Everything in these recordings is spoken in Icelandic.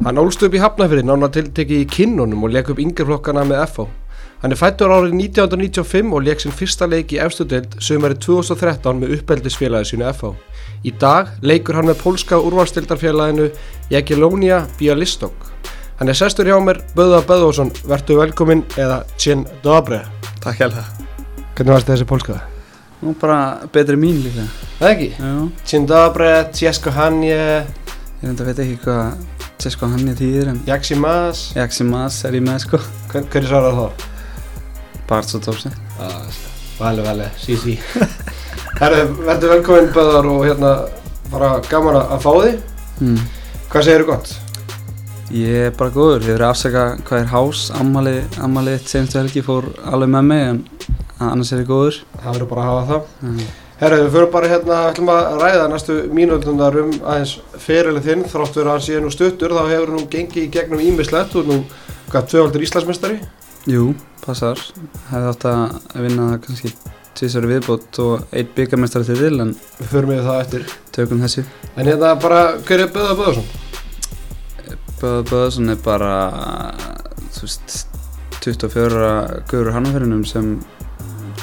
Hann ólst upp í Hafnafyrir nána tiltekki í kinnunum og leik upp yngjaflokkana með FH. Hann er fættur árið 1995 og leik sinn fyrsta leik í efstudeld sömari 2013 með uppeldisfélagi sínu FH. Í dag leikur hann með pólska úrvalstildarfélaginu Jekilónia Bialystok. Hann er sestur hjá mér, Böða Böðvarsson, vertu velkominn eða Tjen Dobre. Takk hjálpa Hvernig varst þessi pólskaða? Nú bara betri mín líka Það ekki? Já Tjen Dobre, Tjesko Hanje, Ég veit ekki hvað Tjesko hann er þýðir en Jaksimas. Jaksimas er ég með sko Hver, hverju svarar það? Barts og Dópsi Vale, vale, sí, sí Herru, verður velkominn Böðar og hérna bara gaman að fá þig mm. Hvað segir þú gott? Ég er bara góður, ég verið að afsaka hvað er hás Ammali, ammali eitt senstu helgi fór alveg með mig en annars er ég góður Það verður bara að hafa það mm. Herru, við fyrir bara hérna, ætlum að ræða næstu mínútundar um aðeins ferilið þinn þrátt verið að hann sé nú stuttur þá hefur nú gengið í gegnum ímislegt og nú, hvað, tvöhaldur Íslandsmestari Jú, passar. Hefði átt að vinna kannski tvísari viðbót og eitt byggamestari til vil en Við förum við það eftir. tökum þessu En hérna bara, hver er Böða Böðarsson? Böða Böðarsson er bara þú veist 24 guður hannafyrinum sem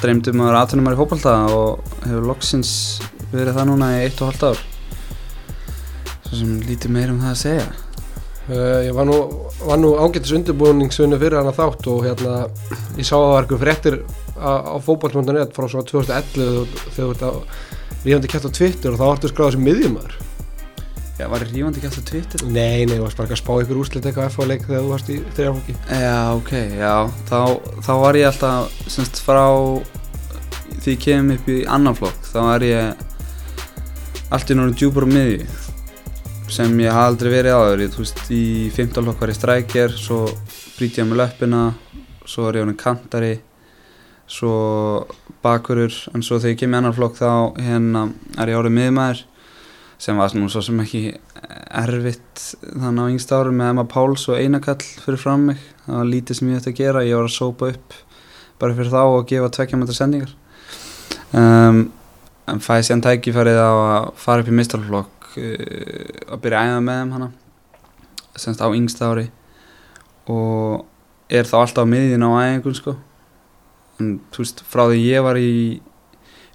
dreymdi um að vera aðtunumar í fókbalta og hefur loksins verið það núna í eitt og halvt ár. Svo sem lítið meir um það að segja. Uh, ég var nú, nú ágættis undirbúningsunni fyrir hann að þátt og hérna ég sá að það var eitthvað fréttir á, fókbalt.net frá svona 2011 þegar þú ert að ríðandi kæft á Twitter og þá vartu skráðað sem miðjumæður Já, var ég rífandi ekki alltaf Twitter? Nei, nei, þú varst bara að spá ykkur úrslit eitthvað F-leik þegar þú varst í þrjafóki Já, ok, já. Þá, þá var ég alltaf semst frá því ég kem upp í annan flokk þá var ég allt í náttúrulega djúpar á miðju sem ég haf aldrei verið áður. Ég, þú veist, í 15 flokk var ég strækjar svo brýti ég með löppina svo var ég honum kantari svo bakurur en svo þegar ég kem í annan flokk þá hérna er ég árið miðmaður sem var nú svo sem ekki erfitt þannig á yngst árum með Emma Páls og Einakall fyrir fram mig. Það var lítið sem ég ætti að gera ég var að sópa upp bara fyrir þá og gefa tvekja metra sendingar. Um, en fæði síðan tækifærið á að fara upp í mistalflokk uh, að byrja að æða með þeim hana semst á yngst ári. Og er þá alltaf á miðin á æðingun sko. En þú veist frá því ég var í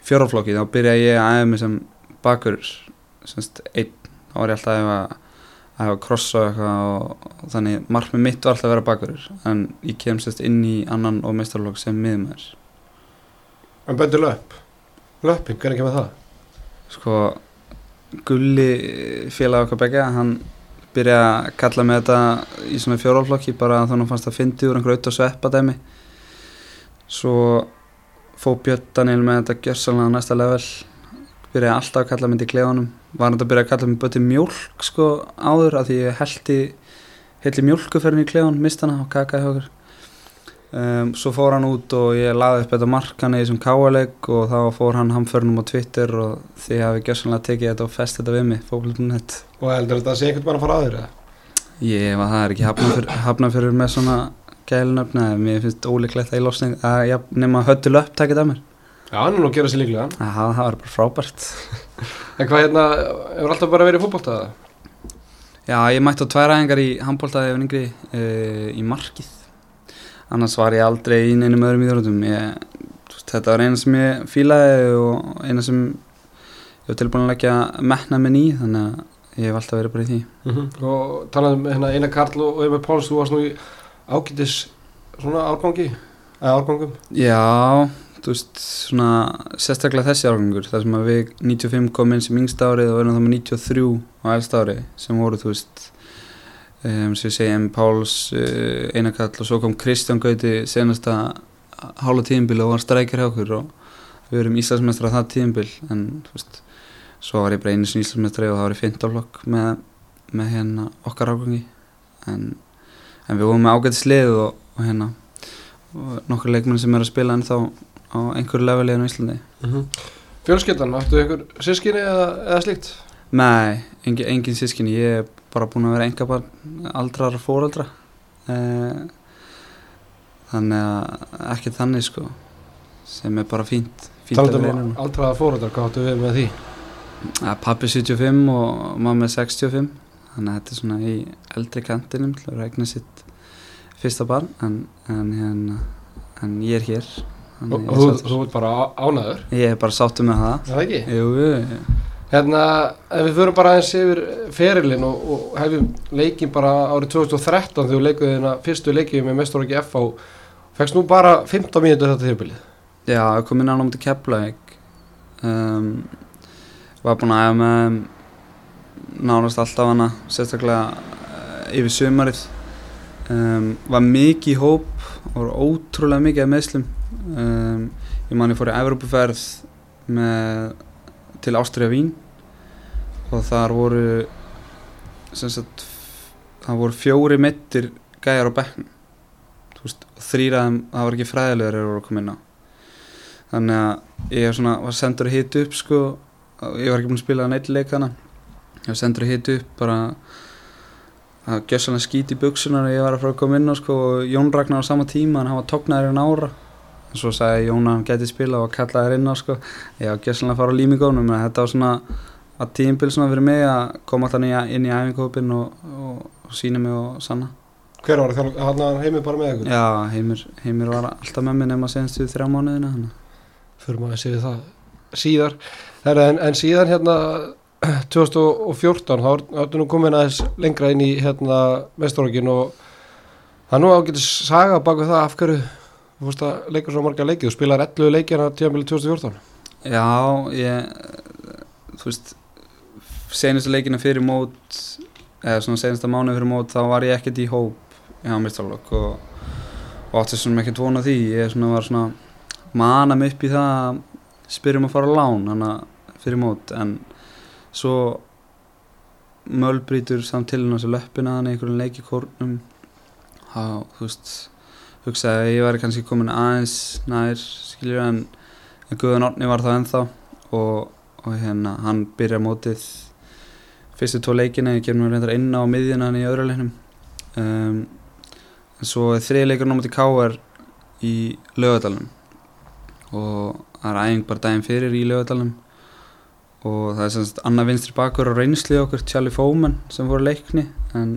fjóraflokki þá byrjaði ég að æða mig sem bakur semst einn þá var ég alltaf að að hefa krossa og eitthvað og, og þannig markmið mitt var alltaf að vera bakurur en ég kem sérst inn í annan og meistarlokk sem miðumæður En betur löpp? Löppin, hvernig kemur það? sko Gulli félag okkar begja hann byrjaði að kalla með þetta í svona fjóraflokki bara þannig að fannst að fyndi úr einhverju auðvitað og sveppa dæmi. Svo fó Björn Daniel með þetta gjörsalega næsta level byrjaði alltaf að kalla myndi í klefanum. Var hann að byrja að kalla mig böti mjólk sko áður af því ég heldi heitli mjólkuferðin í klefan, mist hana og kakaði okkur. Um, svo fór hann út og ég laði upp þetta markan í þessum káaleg og þá fór hann hamförnum á Twitter og því hafi gjörsanlega tekið þetta og fest þetta við mig fóklut.net Og heldur þetta að sé einhvern bara að fara aður eða? ég var það er ekki hafnafyrir, hafnafyrir með svona gælnöfn eða mér finnst ólíklegt að ég losni að ég nema höttul upp takit af mér Já, hann er nú að gera sér líklega. Það, það var bara frábært. En hvað hérna, hefur alltaf bara verið eða? Já, ég mætti á tvær æfingar í handbóltaði ef yngri uh, í markið. Annars var ég aldrei í neinum öðrum veist, þetta var eina sem ég fílaði og eina sem ég var tilbúin að leggja metna minn í þannig að ég hef alltaf verið bara í því. Mm Og talað um hérna Einar Karl og Emil Páls, þú varst nú í ágætis svona árgangi eða árgangum? Já, veist, svona sérstaklega þessi árgangur þar sem að við 95 kom inn sem yngst árið og verðum það með 93 á elst ári sem voru, þú veist um, sem við segjum Páls uh, Einarkall og svo kom Kristján Gauti senasta hálfa tíðinbíl og var strækjar hjá okkur og við erum Íslandsmeistra það tíðinbíl en þú veist, svo var ég bara einu sem Íslandsmeistri og það var í fintaflokk með, með hérna okkar árgangi en, en við vorum með ágæti slið og, og hérna og nokkur leikmenn sem er að spila en þá á einhverju leveli en á Íslandi mm Fjölskyldan, áttu ykkur sískinni eða, eða slíkt? Nei, engin, engin sískinni, ég er bara búin að vera enga barn aldrar fóraldra eh, þannig að ekki þannig sko sem er bara fínt, fínt vera um einum. aldraða fóröldar, hvað áttu við með því? Að Pappi 75 og mamma er 65 þannig að þetta er svona í eldri kantinum til að regna sitt fyrsta barn en, en, hérna, en ég er hér Og, þú, þú ert bara á- ánæður, ég er bara sáttu með það. Það ekki? jú, jú, Hérna, ef við förum bara aðeins yfir ferilinn og, og hefum leikin bara árið 2013 þegar við leikuðum hérna fyrstu leikið með mestarokki FH fegst nú bara 15 mínútur þetta þjóðbilið. já, ég kom inn á til Keflavík. Um, var búinn að æfa með nánast alltaf hana sérstaklega uh, yfir sumarið. Um, var mikið í hóp og ótrúlega mikið af meðslum um, ég man ég fór í Evrópuferð með til Ástriða Vín. Og þar voru sagt það voru fjóri mittir gæjar á veist, og þrýra þeim, það var ekki fræðilegur þegar voru að koma inn á. Þannig að ég svona, var sendur að hita upp sko, ég var ekki búinn að spila neitt leik þannig ég var sendur að hita upp bara að gjössalega skít í buksunar og ég var að fara að koma inn á sko, og Jón Ragnar á sama tíma hann var tóknaður en ára en svo sagði Jón að hann gæti spila og kallaði inn á sko. ég var gjössalega að fara á límingónum en þetta var svona að tímbil svona fyrir mig að koma alltaf í, inn í æfingahópin og, og, og sína mig og sanna Hver var það? Hann heimið bara með ykkur? Já, Heimir, Heimir var alltaf með mig nema senst við þrjá mánuðina þannig. Förum að séu það síðar. En, en síðan hérna 2014 þá ertu nú komin aðeins lengra inn í hérna mestarokkin og það nú ágætis saga baka það af hverju þú fórst að leika svo marga leikið og spilar 11 leikina tíðanbili 2014. Já, ég, þú veist, senustu leikina fyrir mót, eða svona senustu mánuð fyrir mót, þá var ég ekkert í hóp Mistalokk og, og átti svona ekkert vona því. Ég svona var svona mana mig upp í það að spyrjum að fara á lán hana fyrir mót, en svo mölbrýtur samt til hann á þessu löppina hann einhverjum leikikórnum, þá, þú veist, hugsaði að ég væri kannski komin aðeins nær, skiljur, en en Guðan Orni var það ennþá og, og hérna hann byrja mótið fyrstu tvo leikina, ég gefnum reyndar inn á miðjuna hann í öðru leiknum um, en svo er þriði leikur náma til K.R. í lögadalunum og það er æfing bara daginn fyrir í lögadalunum og það er semst annað vinstri bakur á reynsli okkur Charlie Foman sem voru leikni en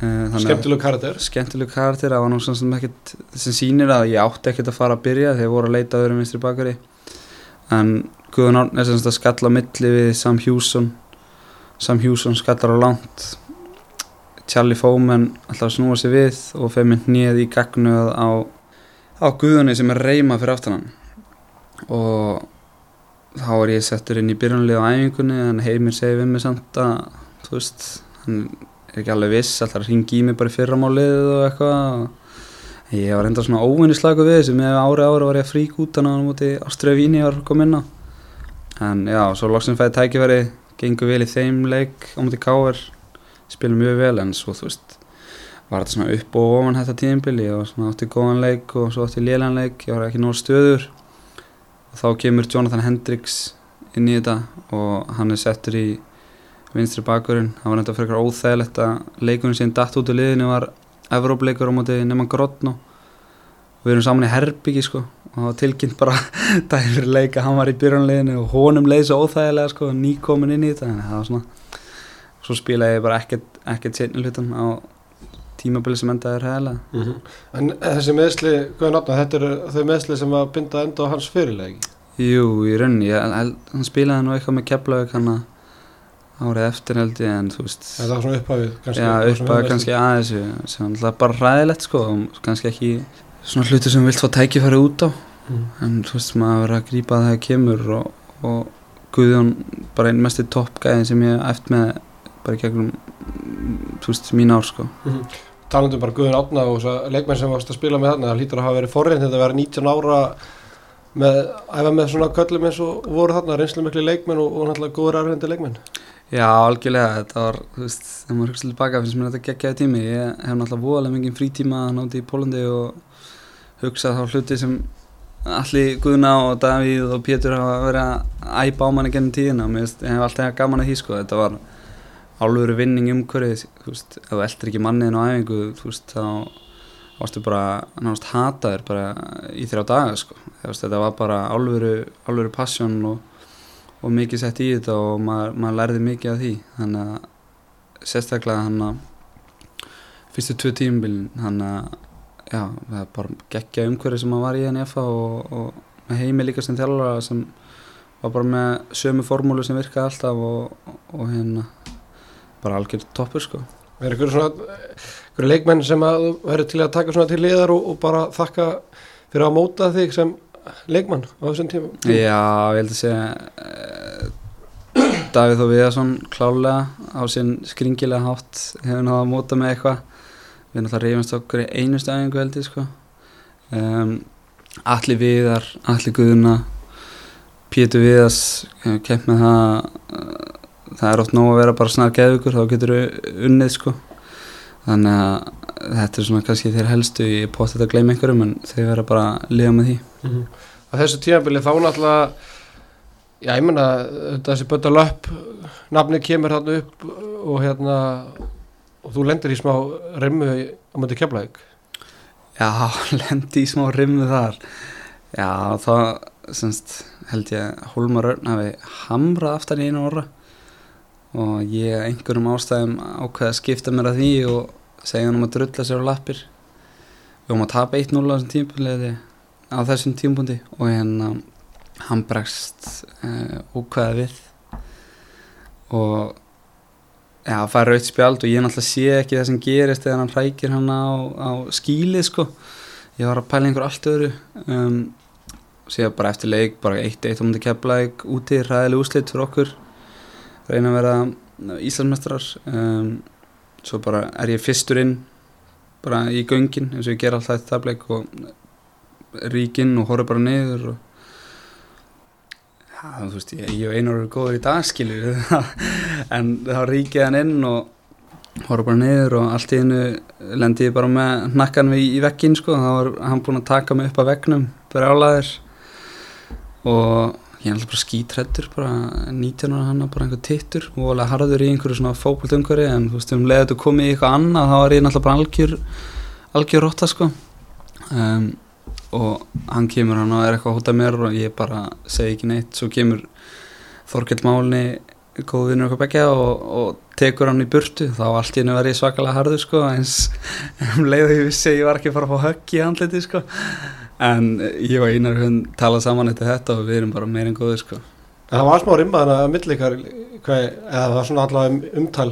Skemmtileg karakter. skemmtileg karakter það var svona sem ekkert sem sýnir að ég átti ekkert að fara að byrja þegar voru að leita öðrum vinstri bakari en Guðun Árn er sem sagt að skalla á milli við Sam Hjússon Sam Hjússon skallar á langt. Charlie Foman alltaf að snúa sig við og feð mynd nýð í gagnuð á, á Guðunni sem er reyma fyrir aftan hann. Og þá er ég settur inn í byrjunlið á æfingunni en heimir segi við mig samt að þú veist, hann er ekki alveg viss alltaf að ringi í mig bara í fyrramálið og eitthvað? Ég var enda svona óvinnislagu við þessu með ári ári var ég að frík út hann á móti Ástriða Víni var að koma inn á. En já, svo loksinn fæði tækifæri gengur vel í þeim leik á móti Káver spilum mjög vel en svo þú veist var þetta svona upp og ofan þetta tíðinbili var svona átti góðan leik og svo átti lélan leik ég var ekki nóg stöður. Og þá kemur Jonathan Hendricks inn í þetta og hann er settur í vinstri bakurinn, það var enda fyrir eitthvað óþægilegt að leikurinn sem datt út úr liðinu var Evrópleikur á móti Neyman Grodno við erum saman í Herbyggi sko og það var tilkynnt bara daginn fyrir leik að hann var í byrjanliðinu og honum leið svo óþægilega sko nýkomin inn í þetta. En það var svona svo spilaði ég bara ekkert, ekkert setni hlutan á tímabili sem endaði ræðilega Mm En þessi meðsli, Guðan Átna, þetta eru þau meðsli sem að binda enda á hans fyrirlegi. Jú, í rauninni, hann spilaði nú eitthvað með Keflavík hann að árið eftir held ég en þú veist Það var svona upphafið kannski. Já, það sem upp að hefur kannski aðeins sem alltaf bara ræðilegt sko og kannski ekki svona hluti sem vilt fá tækifæri út á Mm. en þú veist maður verður að grípa að það kemur og, og Guðjón bara einn mesti toppgæðin sem ég eftir með bara í gegnum mm, þú veist mín ár sko Mhm. Talandum bara Guðun Átna og þess að leikmenn sem varst að spila með þarna, það hlýtur að hafa verið forrið þetta að vera 19 ára með, æfa með svona köllum eins og voru þarna reynslu miklu leikmenn og, og náttúrulega góður erfendi leikmenn. Já, algjörlega, þetta var, þú veist, þegar maður hugsa tilbaka finnst mér þetta geggjaði tími. Ég hef náttúrulega voðalega mikið frítíma nátti í Pólandi og hugsað þá hluti sem allir Guðna og Davíð og Pétur hafa verið að æpa á manni gennum tíðina. Mér hef alltaf gaman að því sko, þetta var álveru vinning umhverfið, þú veist, ef þú eldir ekki manniðin á æfingu, þú veist, þá varstu bara náttúrulega hataður bara í þrjá daga sko, þetta var bara álveru, álveru passjón og og mikið sett í þetta og maður, maður lærði mikið af því. Þannig að sérstaklega hann að fyrstu tvö tímubilin hann að já, það er bara geggja umhverfi sem hann var í henni FA og, og með heimi líka sem þjálfara sem var bara með sömu formúlu sem virkaði alltaf og, og hérna bara algjör toppur sko. Er ykkur svona, ykkur leikmenn sem að verður til að taka svona til liðar og, og bara þakka fyrir að móta þig sem leikmann á þessum tíma? Já, ég held að segja uh, Davíð Þó Viðarsson klálega á sinn skringilega hátt hefur náða að móta með eitthvað. Við náttúrulega reyfumst okkur í einu stæðingu held ég sko. Um, Alli Viðar, Alli Guðuna Pétur Viðars kemp með það uh, það er oft nóg að vera bara snar geðugur þá getur við unnið sko. Þannig að þetta er svona kannski þér helstu ég pótt þetta að gleyma einhverjum en þeir vera bara að liða með því. Mm -hmm. Á þessu tímabili þá náttúrulega já ég menna þessi bötta löpp nafni kemur hann upp og hérna og þú lendir í smá rimmu á möndi keflaug Já, lendi í smá rimmu þar. Já, þá semst, held ég Hólmar Örn hafi hamrað aftan í einu orra og ég einhverjum ástæðum ákveði að skipta mér að því og segja hann um að drulla sér á lappir. Við höfum að tapa 1-0 á þessum tímpulegði á þessum tímpundi og hérna hann bregst uh, ókveða við. Og já, það fær raut spjald og ég náttúrulega sé ekki það sem gerist þegar hann rækir hann á, á skílið sko. Ég var að pæla einhver allt öðru. Um, séu bara eftir leik bara 1-1 um þetta keflaðið úti ræðileg úslit fyrir okkur. Reyna að vera Íslandsmestrar um, svo bara er ég fyrstur inn bara í göngin eins og ég ger alltaf þetta tableik og ríkinn og horfa bara niður og já, þú veist, ég, ég og Einar eru góður í dag skilur en þá ríkið hann inn og horfa bara niður og allt í hennu lendi ég bara með nakkan við í vekkinn sko, þá var hann búinn að taka mig upp að vekknum, bara álæðir og ég er alltaf bara skítrættur bara 19 ára hann bara einhver tittur. Og alveg harður í einhverju svona fókbaltungari en þú veist um leiðið að þú komið í eitthvað annað þá er ég alltaf bara algjör algjör rotta sko. Um, og hann kemur hann og er eitthvað að hóta mér og ég bara segi ekki neitt. Svo kemur Þorkell Málni góð vinnur okkur begja og, og tekur hann í burtu þá allt í hennu verði ég svakalega harður sko eins um leiðið ég vissi ég var ekki að fara að fá högg í handliti sko. En ég og Einar hún talað saman eftir þetta og við erum bara meirinn góðið sko. Það var smá rimmaðan að millikar eða það var svona allavega umtal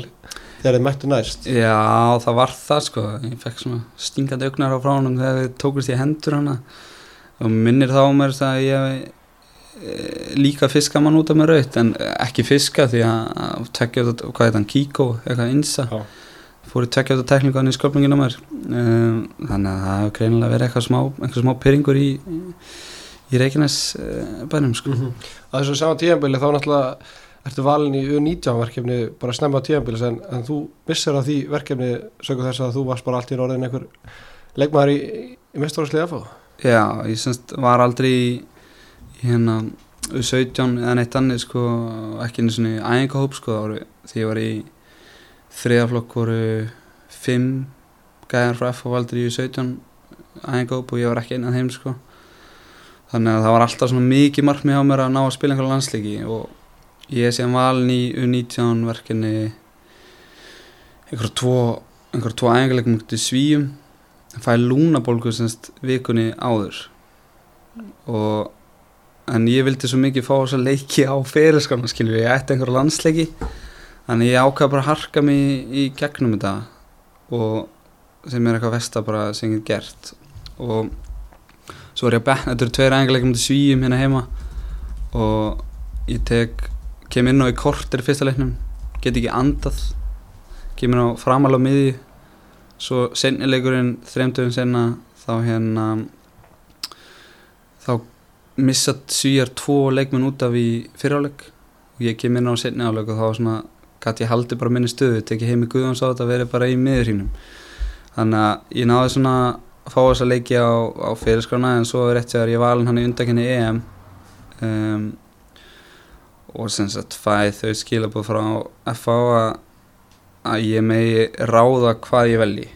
þegar þið mættu næst. Já, það var það sko. Ég fekk svona stingandi augnar á frá hann þegar við tókumst í hendur hana. Og minnir þá mér að ég líka fiska mann út af með raut en ekki fiska því að tekja þetta, hvað heit hann, Kíko eitthvað insa Já. fór í tekja þetta tekningan í sköpningin á mér um, þannig að það hefur greinilega verið eitthvað smá, eitthvað smá pyrringur í í Reykjanes uh, bænum sko mm -hmm. Að þessu sama tíðanbili þá náttúrulega ertu valin í U19 verkefni bara snemma tíðanbili en, en þú missar á því verkefni sögur þess að þú varst bara allt í orðin einhver leikmaður í, í mestarvarsliði að fá Já, ég semst var aldrei hérna U17 eða neitt annir sko ekki einu svona í ængahóp sko það voru því ég var í þriðaflokk voru fimm gæðar frá F og valdur í U17 ængahóp og ég var ekki einn af þeim sko. Þannig að það var alltaf svona mikið markmið á mér að ná að spila einhverja landsleiki og ég er síðan valin í U19 verkinni einhverja tvo einhverja tvo æfingarleikum út í svíum fæði lúnabólgu semst vikunni áður. Og en ég vildi svo mikið fá þess að leiki á fyrirskana skilur ég ætti einhverja landsleiki. Þannig ég ákvaði bara að harka mig í gegnum þetta. Og sem er eitthvað vesta bara sem ég hef gert. Og svo er ég að betna, þetta eru tveir út í svíum hérna heima. Og ég tek kem inn á í kortir fyrsta leiknum. Get ekki andað. Kemur á framalega miði svo sennileikurinn þreymdöfum senna þá hérna þá missa svíjar tvo leikmenn út af í fyriráleik og ég kem inn á senni áleik og þá svona gæti ég haldi bara minni stöðu tekið heimi Guðváns á þetta að vera bara í miður hínum þannig að ég náði svona að fá þess að leiki á, á fyrirskrána en svo rétt sér ég valin hann í undakenni EM um, og sem sagt fæði þau skilabóð frá FA að, ég megi ráða hvað ég velji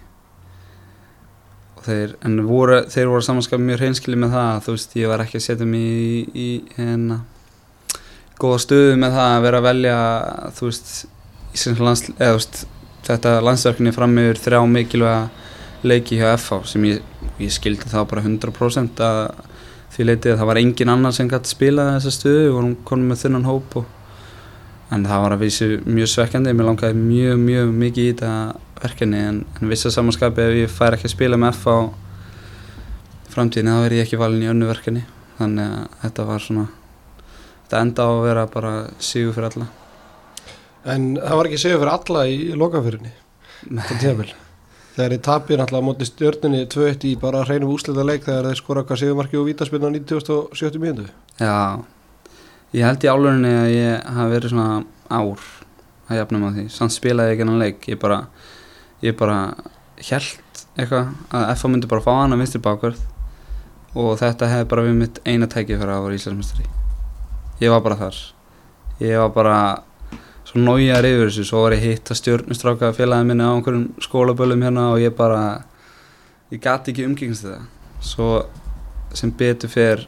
þeir, en voru, þeir voru samanskapið mjög hreinskili með það þú veist, ég var ekki að setja mig í, í hérna góða stöðu með það að vera að velja þú veist, landsli eða veist, þetta landsverkni fram yfir þrjá mikilvæga leiki hjá FH sem ég, ég skildi þá bara 100% að því leitið að það var engin annar sem gæti spila þessa stöðu við vorum konum með þunnan hóp og, en það var að vísu mjög svekkjandi. Mér langaði mjög mjög mikið í þetta verkefni. En, en vissa samanskapi ef ég fær ekki að spila með FH framtíðin þá er ég ekki valin í önnu verkefni. Þannig að þetta var svona þetta enda á að vera bara sígu fyrir alla. En það var ekki segjað fyrir alla í lokafyrinni Þegar þið tapir náttúrulega móti stjörnunni 2-1 í bara hreinum úslita leik þegar þeir skora hvað segumarki og vítaspilna 1970 mínútu Já, ég held í álunni að ég hafi verið svona ár að jafnum á því, samt spilaði ég ekki hennan leik. Ég bara, ég bara held eitthvað að FA myndi bara fá hann að vinstri bakverð og þetta hefði bara við mitt eina tækið fyrir að vera Íslandsmestari ég var bara þar. Ég var bara svo nájaður yfir þessu, svo var ég hitt að stjórnustráka félagið minni á einhverjum skólaböllum hérna og ég bara ég gati ekki umgengst þetta. Svo sem betur fer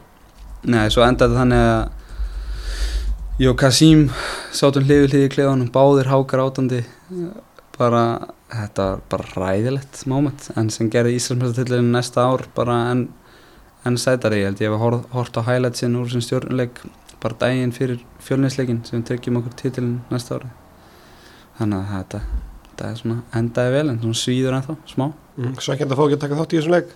neða, svo endaði þannig að ég og Kasím sátum hlifið hlifið í klefanum, báðir hákar átandi. Bara, þetta var bara ræðilegt moment, en sem gerði Íslandsmjöldatillinu næsta ár bara enn en sætari, ég held ég hef hort á highlightsin úr sem stjórnuleik bara daginn fyrir fjölninsleikin sem tryggjum okkur títilin næsta ári. Þannig að þetta, þetta er svona endaði vel en svona svíður ennþá, smá. Mm, Svekkjand að fá ekki að taka þátt í þessum leik?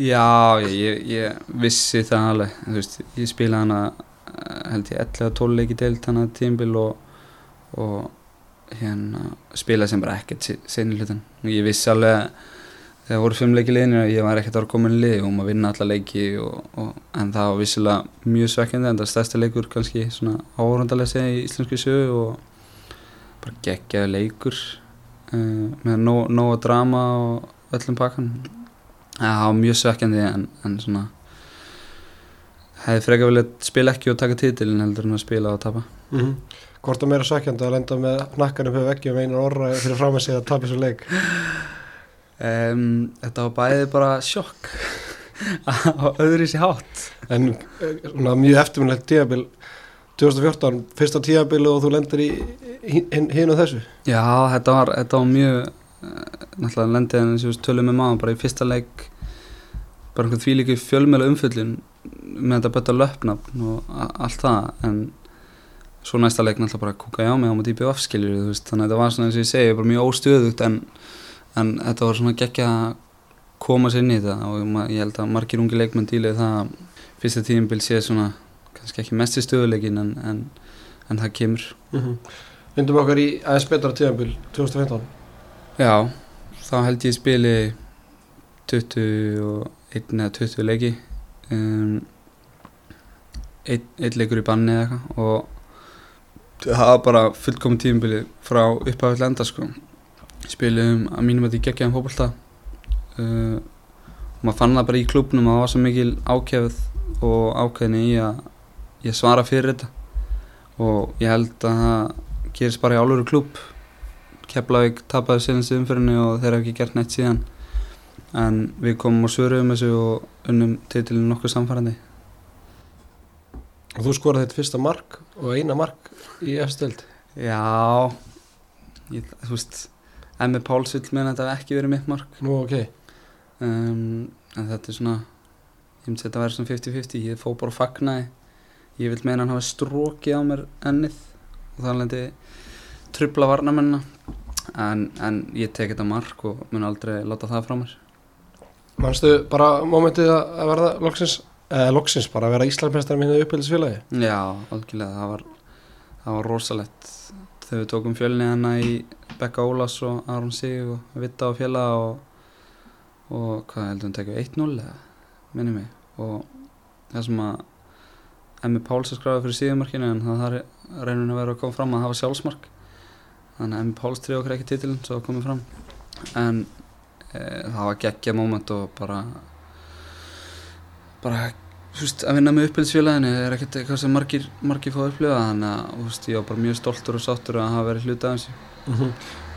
Já, ég, ég vissi það alveg, þú veist, ég spila hana held ég 11-12 leiki deilt hana tímbil og, og hérna spila sem bara ekkert senil hlutin og ég vissi alveg að þegar voru fimm leiki liðinir og ég var ekkert að vera komin í lið og maður vinna alla leiki og, og, en það var vissilega mjög svekkjandi en það stærsta leikur kannski svona áhörundalega segja í íslensku sögu og bara geggjaði leikur uh, með nóga nó drama og öllum pakkan það var mjög svekkjandi en, en svona hefði freka viljað spila ekki og taka títilin heldur en að spila og tapa. Mm -hmm. Hvort að meira svekkjandi að lenda með nakkanum hefur ekki um einan orra fyrir fram að segja að tapa þessu leik? Um, þetta var bæðið bara sjokk. Á öðru sér hátt. En svona, mjög eftirminnlegt tíabil 2014, fyrsta tíabil og þú lendir í hinn og þessu? Já, þetta var, þetta var mjög náttúrulega lendið en þessu tölum með maður bara í fyrsta leik bara einhvern því líka fjölmjöla umföllin með þetta betta löpnafn og allt það en svo næsta leik náttúrulega bara kúka ég á mig á maður dýpi afskiljur þannig að þetta var svona eins og ég segi bara mjög óstöðugt en en þetta var svona geggja að koma sér inn í þetta og ég held að margir ungi leikmenn dílið það að fyrsta tíumbil sé svona kannski ekki mest í stöðuleikin en, en, en það kemur. Mm -hmm. Vindum okkar í aðeins betra tíumbil 2015 Já, þá held ég spili 21 eða 20 leiki um, einn ein leikur í banni eða eitthvað og það var bara fullkominn tíumbili frá upphafall enda sko. Spilum að mínum að því geggjaðum fólkvölda uh, og maður fann það bara í klubnum að það var svo mikil ákjæfð og ákveðni í að ég svara fyrir þetta. Og ég held að það gerist bara í álöru klub Keflavík tapaði síðanstu umfyrinni og þeir hafa ekki gert neitt síðan en við komum og svöruðum þessu og unnum til nokkuð samfærandi Og þú skoraði þetta fyrsta mark og eina mark í efstild Já ég, þú veist Emmi Páls vil meina að þetta hef ekki verið mitt mark. Nú, ok. Um, En þetta er svona Ég myndi að þetta verið svona 50-50 Ég fó bara að fagnaði. Ég vil meina að hann hafi strókið á mér ennið. Og það lendi trubla varnamennina en, en ég tek þetta mark og mun aldrei láta það frá mér Manstu bara mómentið að verða loksins, eða loksins bara að vera Íslandmestar minni uppbyldisfélagi? Já, algjörlega, það var, það var rosalett þegar við tókum fjölni hana í Bekka Ólas og Aron Sig og Vitta og Fjalla og, og hvað heldum við tekið 1-0 eða? Minni mig. Og það sem að Emmi Páls er skræðið fyrir síðumarkinu en það reynir að vera að koma fram að hafa sjálfsmark. Þannig að Emmi Páls trið okkur ekki titilinn svo komið fram. En það var geggja móment og bara bara þú veist að vinna með uppbyrðsfélaginu er ekkert eitthvað sem margir, margir fá upplifa þannig að þú veist ég var bara mjög stoltur og sáttur að hafa verið hluta af þessu mm -hmm.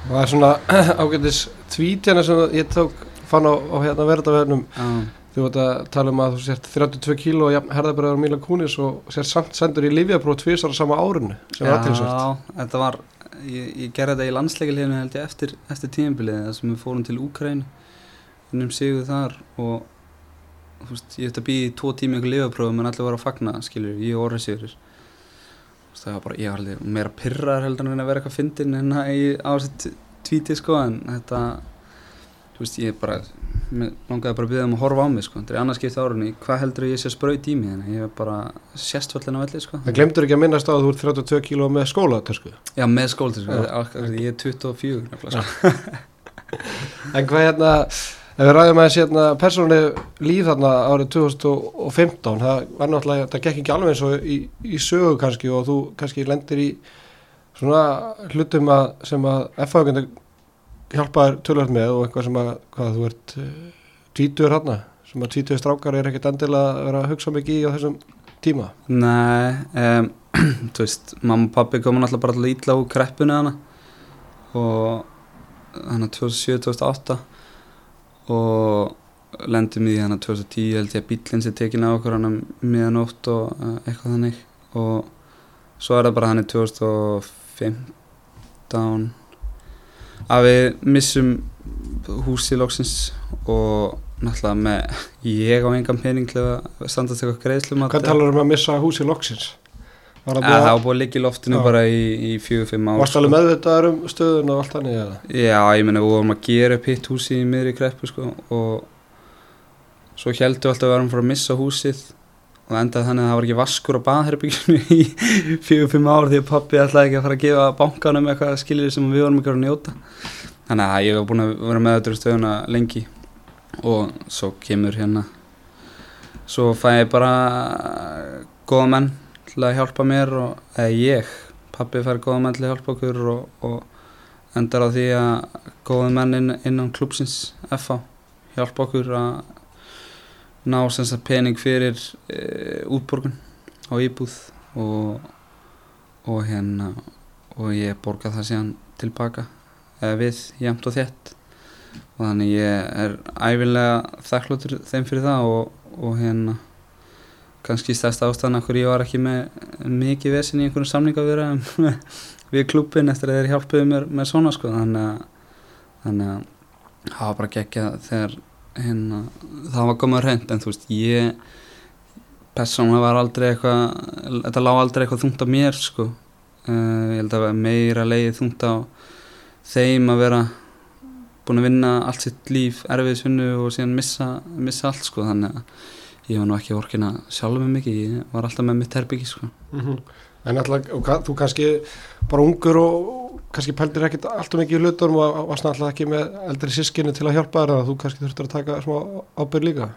það er svona ágættis tvít hérna sem ég tók fann á, á hérna verðarverðnum ah. þú veit að tala um að þú sért 32 kíló og herðabræður Míla Kúnis og sért samt sendur í Lífiapróf tvísar á sama árunni sem Já, var aðtilsvært þetta var ég, ég gerði þetta í landsleikilíðinu held ég eftir, eftir tímabilið þar sem við fórum til Úkræn unnum sigur þar og þú veist, ég ætti að býja í tvo tími einhver lifaprófum en allir var að fagna, skilur, ég og orðið sigur það var bara, ég var alveg meira pyrrar heldur en að vera eitthvað fyndin en að ég á þessi tvíti sko en þetta, þú veist, ég bara mig langaði bara að byggja um að horfa á mig sko, þetta er annars skipt árunni, hvað heldur ég sé að spraut í mig þannig að ég var bara sérstföllin á velli sko. Það glemdur ekki að minnast á að þú ert 32 kíló með skóla, törsku. Já, með skóla, Já. ég er 24 nefnilega, sko. En hvað hérna, ef við ræðum aðeins hérna persónuleg líf þarna árið 2015, það var náttúrulega, það gekk ekki alveg eins og í, í sögu kannski og þú kannski lendir í svona hlutum að, sem að F-fagöndu hjálpaður tölvöld með og eitthvað sem að, hvað þú ert tvítur hérna, sem að tvítur strákar er ekkert endilega að vera að hugsa mikið í á þessum tíma. Nei, um, þú veist, mamma og pappi komu náttúrulega bara alltaf ítla úr kreppuna hana og hana 2007-2008 og lendum í hana 2010 held ég að bílinn sé tekin á okkur hana miðanótt og uh, eitthvað þannig og svo er það bara hann í 2015 að við missum húsi lóksins og náttúrulega með ég á engan pening til að standast eitthvað greiðslum Hvað talar um að missa húsi Ja, það var búið að liggja í loftinu Já. bara í, í fjögur, fimm ár Varst alveg meðvitaður um stöðun og allt þannig eða? Já, ég meina, við vorum að gera upp hitt húsi í miðri kreppu sko og svo heldum við alltaf að við varum að missa húsið og það endaði þannig að það var ekki vaskur á baðherbygginu í fjögur, fimm ár því að pappi ætlaði ekki að fara að gefa bankanum eitthvað skilir sem við vorum ekki að njóta. Þannig að ég var búin að vera með þetta stöðuna lengi og svo kemur hérna. Svo fæ ég bara góða menn til að hjálpa mér og, eða ég, pappi fær góða menn til að hjálpa okkur og, og endar á því að góða menn inn, innan klúpsins FH hjálpa okkur að ná sem sagt pening fyrir e, útborgun á íbúð og, og hérna og ég borga það síðan tilbaka eða við, jæmt og þétt. Og þannig ég er æfilega þakkláttur þeim fyrir það og, og hérna kannski stærsta ástæðan hverju ég var ekki með mikið vesin í einhvern samninga við, við klubin eftir að þeir hjálpuðu mér með svona sko. Að, þannig að það var bara geggja þegar hérna, það var komað reynd en þú veist ég persónulega var aldrei eitthvað þetta lág aldrei eitthvað þungt á mér sko. Uh, ég held að meira leiði þungt á þeim að vera búin að vinna allt sitt líf erfiðsvinnu og síðan missa, missa allt sko. Þannig að ég var nú ekki orkin að sjálfa mig mikið, ég var alltaf með mitt herbyggi sko. Mm En alltaf, og þú kannski bara ungur og kannski pældir ekkert alltaf mikið í hlutunum og varst alltaf ekki með eldri sískinu til að hjálpa þér að þú kannski þurftur að taka smá ábyrg líka.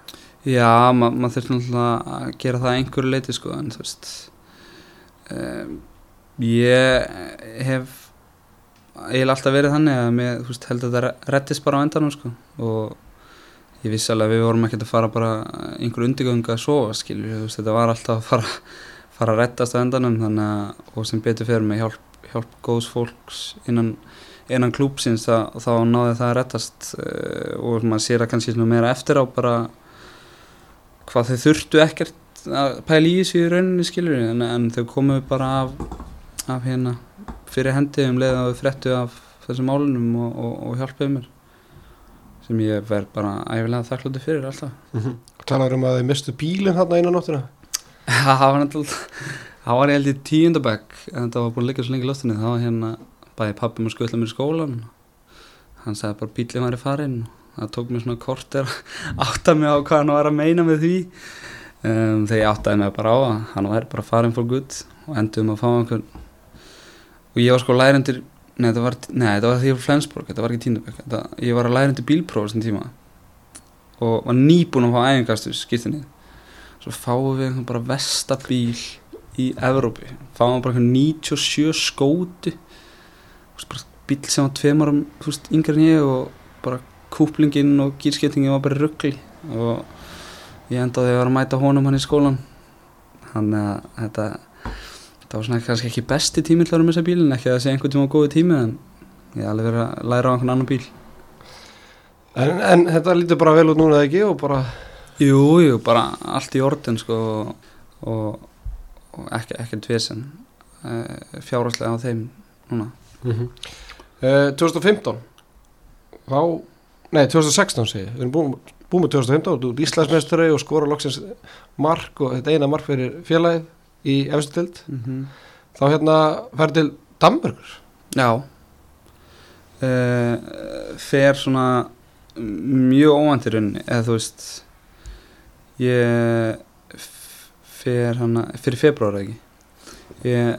Já, ma maður þurfti náttúrulega að gera það að einhverju leiti sko en þú veist um, ég hef eiginlega alltaf verið þannig að mér, veist, held að þetta rettist bara á endanum sko og ég vissi alveg að við vorum ekkert að fara bara einhverju undirgöngu að sofa skilur, veist, þetta var alltaf að fara, fara að rettast á endanum þannig að, og sem betur fyrir með hjálp, hjálp góðs fólks innan, innan klúpsins þá, þá náði það að rettast uh, og maður sér að kannski meira eftir á bara hvað þau þurftu ekkert að pæla í þessu í rauninni skilur en, en þau komu bara af, af hérna fyrir hendi um leið að þau frettu af þessum málunum og, og, og hjálpuðu mér sem ég verð bara æfilega þakkláttu fyrir alltaf Mm -hmm. Talar um að þið mistu bílinn þarna innan nóttina. það var náttúrulega það var ég held í tíundabæk en það var búin að liggja svo lengi í loftinni það var hérna bæði pappi mér skuðla mér í skólan hann sagði bara bílinn væri farinn. Það tók mér svona kort að átta mig á hvað hann var að meina með því. Um, þegar ég áttaði mig bara á að hann væri bara farinn for good og endum að fá einhvern. Og ég var sko lærendur nei þetta var, nei, þetta var því var Flensborg þetta var ekki tíundabæk þetta, ég var að lærendur bílpróf þessum tíma. Og var nýbúin að fá æfingastur skiptinni svo fáum við bara vestabíl í Evrópi fáum bara einhvern 97 skóti. Bíl sem var tveim árum þú veist, yngri en ég og bara kúplingin og gýrskiptingin var bara ruggli og ég endaði að vera að mæta honum hann í skólan þannig að þetta þetta var svona kannski ekki besti tími til að vera með þessa bílin ekki að segja einhvern tíma góði tími en ég hef alveg verið að læra á einhvern annan bíl. En, en þetta lítur bara vel út núna ekki? Og bara, Jú, jú, bara allt í orðin sko og, og ekki, ekki dvesen uh, fjárhagslega á þeim núna. Mm 2015 þá, nei 2016 segi, við erum búin, búin með 2015 þú ert Íslandsmeistari og skora loksins mark og þetta eina mark fyrir félagið í efstild mm þá hérna færði til Danmörgur Já. Uh, fer svona mjög óvandir unni eða þú veist ég f- fer hana fyrir februar ekki? Ég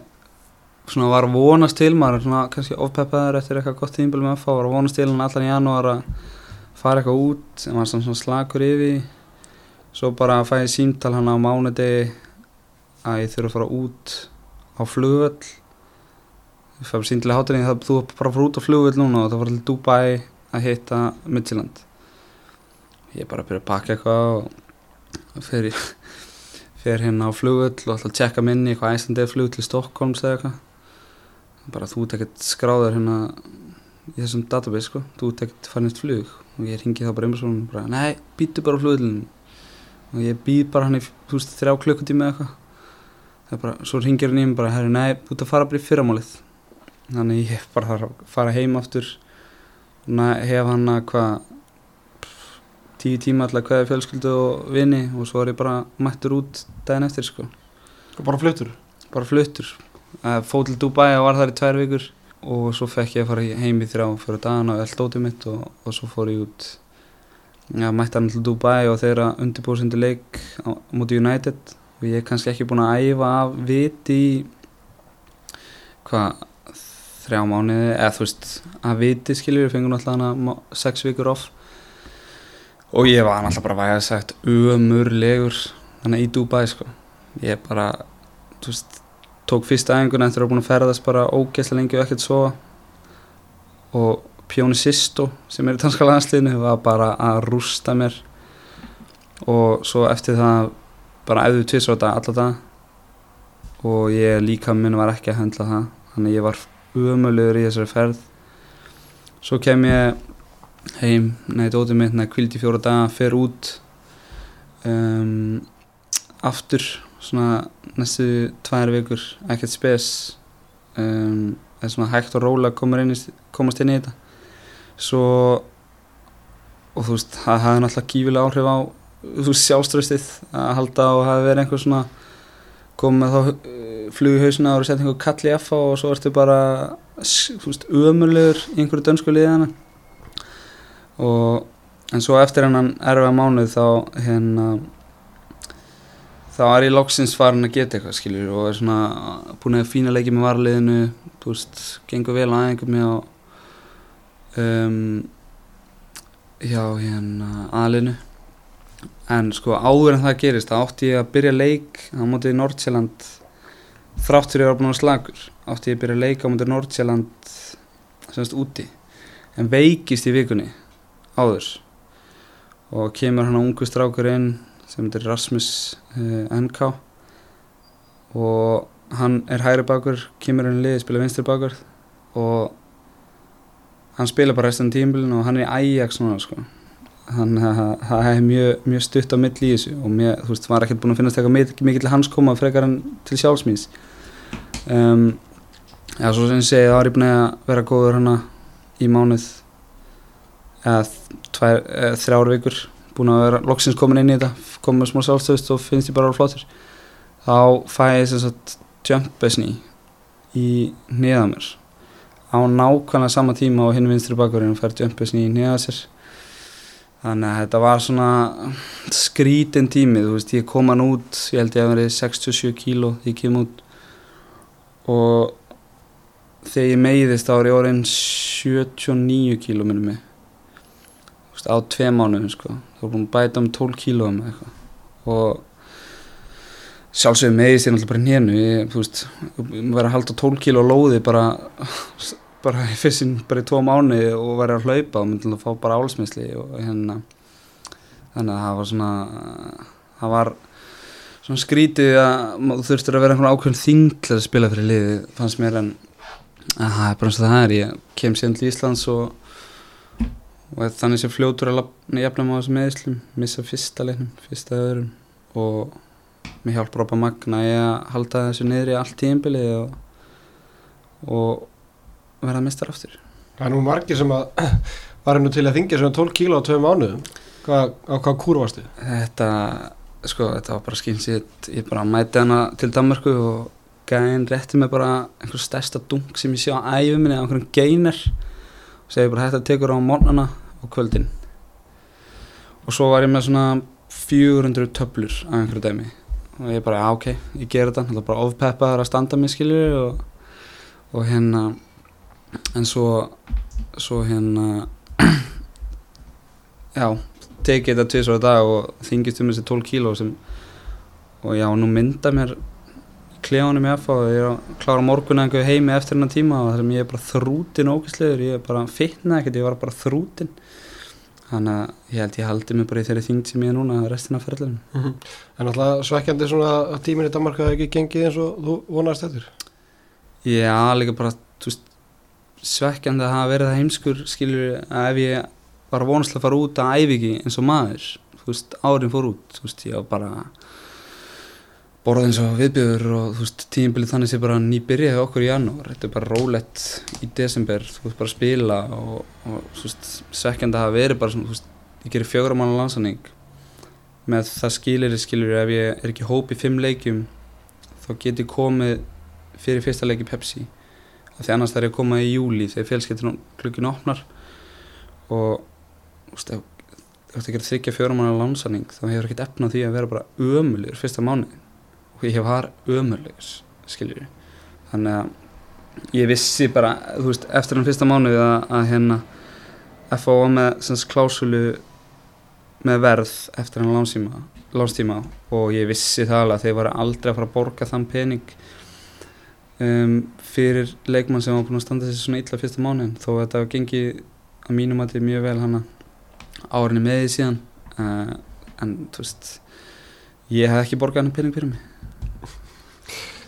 svona var að vonast til maður svona kannski ofpeppaður eftir eitthvað gott tímbil með að fá var að vonast til hann allan í janúar að fara eitthvað út sem var svona, slakur yfir. Svo bara fæ ég símtal hann á mánudegi að ég þurfa að fara út á flugvöll. Ég fæ síndilega hátinni það þú bara að fara út á flugvöll núna og það var til Dubai að hitta Midtjylland. Ég bara byrja að pakka eitthvað og í- fer hérna á flugvöll og ætla að tjekka minni eitthvað æslandið flug til Stokkólms eða eitthvað. Bara þú ekkert skráður hérna í þessum database sko. Þú farin eitt flug. Og ég ringi þá bara einhversson og bara nei, býtu bara á flugvöllin og ég býð bara hann í þú veist þrjá klukkutími eða eitthvað. Það er bara, svo ringir hann í mig bara herri, nei, ert að fara bara í fyrramálið. Þannig ég bara þarf að fara heim aftur og hef hann að hvað tíu tíma alltaf hvaða fjölskyldu og vini og svo er ég bara mættur út daginn eftir sko. Bara fluttur? Bara fluttur. Fóð til Dubai og var þar í tvær vikur og svo fekk ég að fara heim í þrjá fyrir dagana og allt ótið mitt og, og svo fór ég út. Ja, mætti hann til Dubai og þeirra undirbúrsindi leik á móti United. Og ég er kannski ekki búin að æfa af vit í hvað þrjá mánuði eða þú veist að viti skiljur við fengum alltaf hana sex vikur off og ég var alltaf bara vægað sagt ömurlegur þannig í Dubai sko. Ég bara þú veist tók fyrsta æfinguna eftir að búin að ferðast bara ógeðslega lengi og ekkert svo og Pjóni Sisto sem er í danska landsliðinu var bara að rústa mér. Og svo eftir það bara æfðu þetta alla dag og ég líka minn var ekki að höndla það. Þannig ég var umöluður í þessari ferð. Svo kem ég heim, nei dótið mitt, nei kvildi fjóra daga, fer út um, aftur svona næstu tvær vikur ekkert spes. Um, er svona hægt og róla inn, í- komast inn í þetta. Svo og þú veist, það hafði náttúrulega gífilega áhrif á þú veist, sjálfströstið að halda og hafi verið einhver svona komið þá uh, flug í hausina og setja einhver kall í FA og svo ertu bara þú veist, ömurlegur í einhverju dönsku liðana og en svo eftir hennan erfa mánuð þá hérna þá er ég loksins farin að geta eitthvað skiljur og er svona búin að fína leiki með varaliðinu þú veist, gengur vel aðeins með á um, hjá hérna aðliðinu en sko áður en það gerist þá átti ég að byrja leik á mótið Nordsjælland þrátt fyrir að vera búin að slagur átti ég að byrja leik á mótið Nordsjælland semst úti. En veikist í vikunni áður. Og kemur hann á ungu strákur inn sem heitir Rasmus uh, NK og hann er hægri bakur kemur hann í liði, spila vinstri bakur. Og hann spila bara restan tímbilin og hann er í Ajax núna sko. Hann það er mjög, mjög stutt á mill í þessu og mér, þú veist, var ekkert búin að finnast eitthvað mikið, til hans koma frekar en til sjálfsmýns um, já, svo sem ég segi, þá er ég búin að vera góður hana í mánuð eða þrjár vikur búin að vera loksins komin inn í þetta komin með smá sjálfstöðust og finnst ég bara að vera flottur þá fæ ég þess að jumpesni í neða mér. Á nákvæmlega sama tíma og hinn vinstri bakurinn fær jumpesni í neða sér. Þannig að þetta var svona skrítin tími þú veist, ég kom hann út ég held ég að verið 67 kíló því ég kem út. Og þegar ég meiðist ég orðin 79 kíló minnum mig á tvei mánuðum sko. Þá er búin að bæta um 12 kílóum og sjálfsögum meðist ég náttúrulega bara hénu ég, veist, verið að halda 12 kíló lóði bara bara fyrstinn bara í tvo mánu og verið að hlaupa og myndi að fá bara álsmissli og hérna. Þannig að það var svona það var svona skrítið að þú þurftir að vera einhvern ákveðin þingl að spila fyrir liði fannst mér en að það er bara eins og það er. Ég kem síðan til Íslands og og þannig sem fljótur að jafna á þessum meðislum, missa fyrsta leiknum, fyrsta öðrum. Og mér hjálp Rópa Magna ég að halda þessu niður í allt tímbili og, og verða mistar aftur. Það er nú margir sem að var hennu til að þingja svona 12 kíló á tvei mánuðum. Hvað, á hvað kúru varstu? Þetta, sko, þetta var bara skynsitt ég bara mæti hana til Danmarku og gæðin rétti mig bara einhver stærsta dunk sem ég sé á æfum minni á einhverjum geiner og segi bara þetta tekur á mornana og kvöldin. Og svo var ég með svona 400 töflur af einhverju dæmi. Og ég bara, ok, ég ger þetta. Er bara ofpeppaðar að standa mig skilju og, og hérna en svo svo hérna já, tekið þetta tvisar á dag og þingist um þessi 12 kíló sem og já, nú mynda mér klefanum ég að fá ég er að klára morgun eða einhverju heimi eftir hennar tíma og það sem ég er bara þrútin ógæslegur ég er bara fitnað ekkert, ég var bara þrútin. Þannig að ég held ég haldi mig bara í þeirri þingd sem ég er núna restina af ferðlunum Mm -hmm. En alltaf svekkjandi svona að tíminn í Danmark hafa ekki gengið eins og þú vonast eftir? Já, líka bara svekkjandi að hafa verið það heimskur skilur að ef ég var vonast að fara út að æfi ekki eins og maður þú veist, árin fór út þú veist, ég var bara borðað eins og viðbjöður og þú veist, tímbilið þannig sé bara nýbyrjaði okkur í janúar. Þetta er bara rólegt í desember. Þú veist, bara að spila og, og þú veist, svekkjandi að hafa verið bara svona, þú veist, ég gerir fjögur á manna landsanning með það skilir skilur ef ég er ekki hóp í fimm leikjum þá get ég komið fyrir fyrsta leiki Pepsi. Af því annars þarf ég að koma í júli þegar fjölskyldin klukkin opnar. Og þú veist, ef þú gerir þryggja fjórum manna lánsanning þá hefur ekkert efna því að vera bara ömulegur fyrsta mánuðin og ég var ömulegur skiljur þannig að ég vissi bara þú veist, eftir hann fyrsta mánuði að, að hérna var með sagt, klásulu með verð eftir hann lánstíma, lánstíma og ég vissi það alveg að þeir var aldrei að fara að borga þann pening um, fyrir leikmann sem var búin að standa þessi svona illa fyrsta mánuðin þó að þetta var gengið að mínum að þetta er mjög vel hana árinni með því síðan uh, en þú veist ég hef ekki borgað hann pening fyrir mig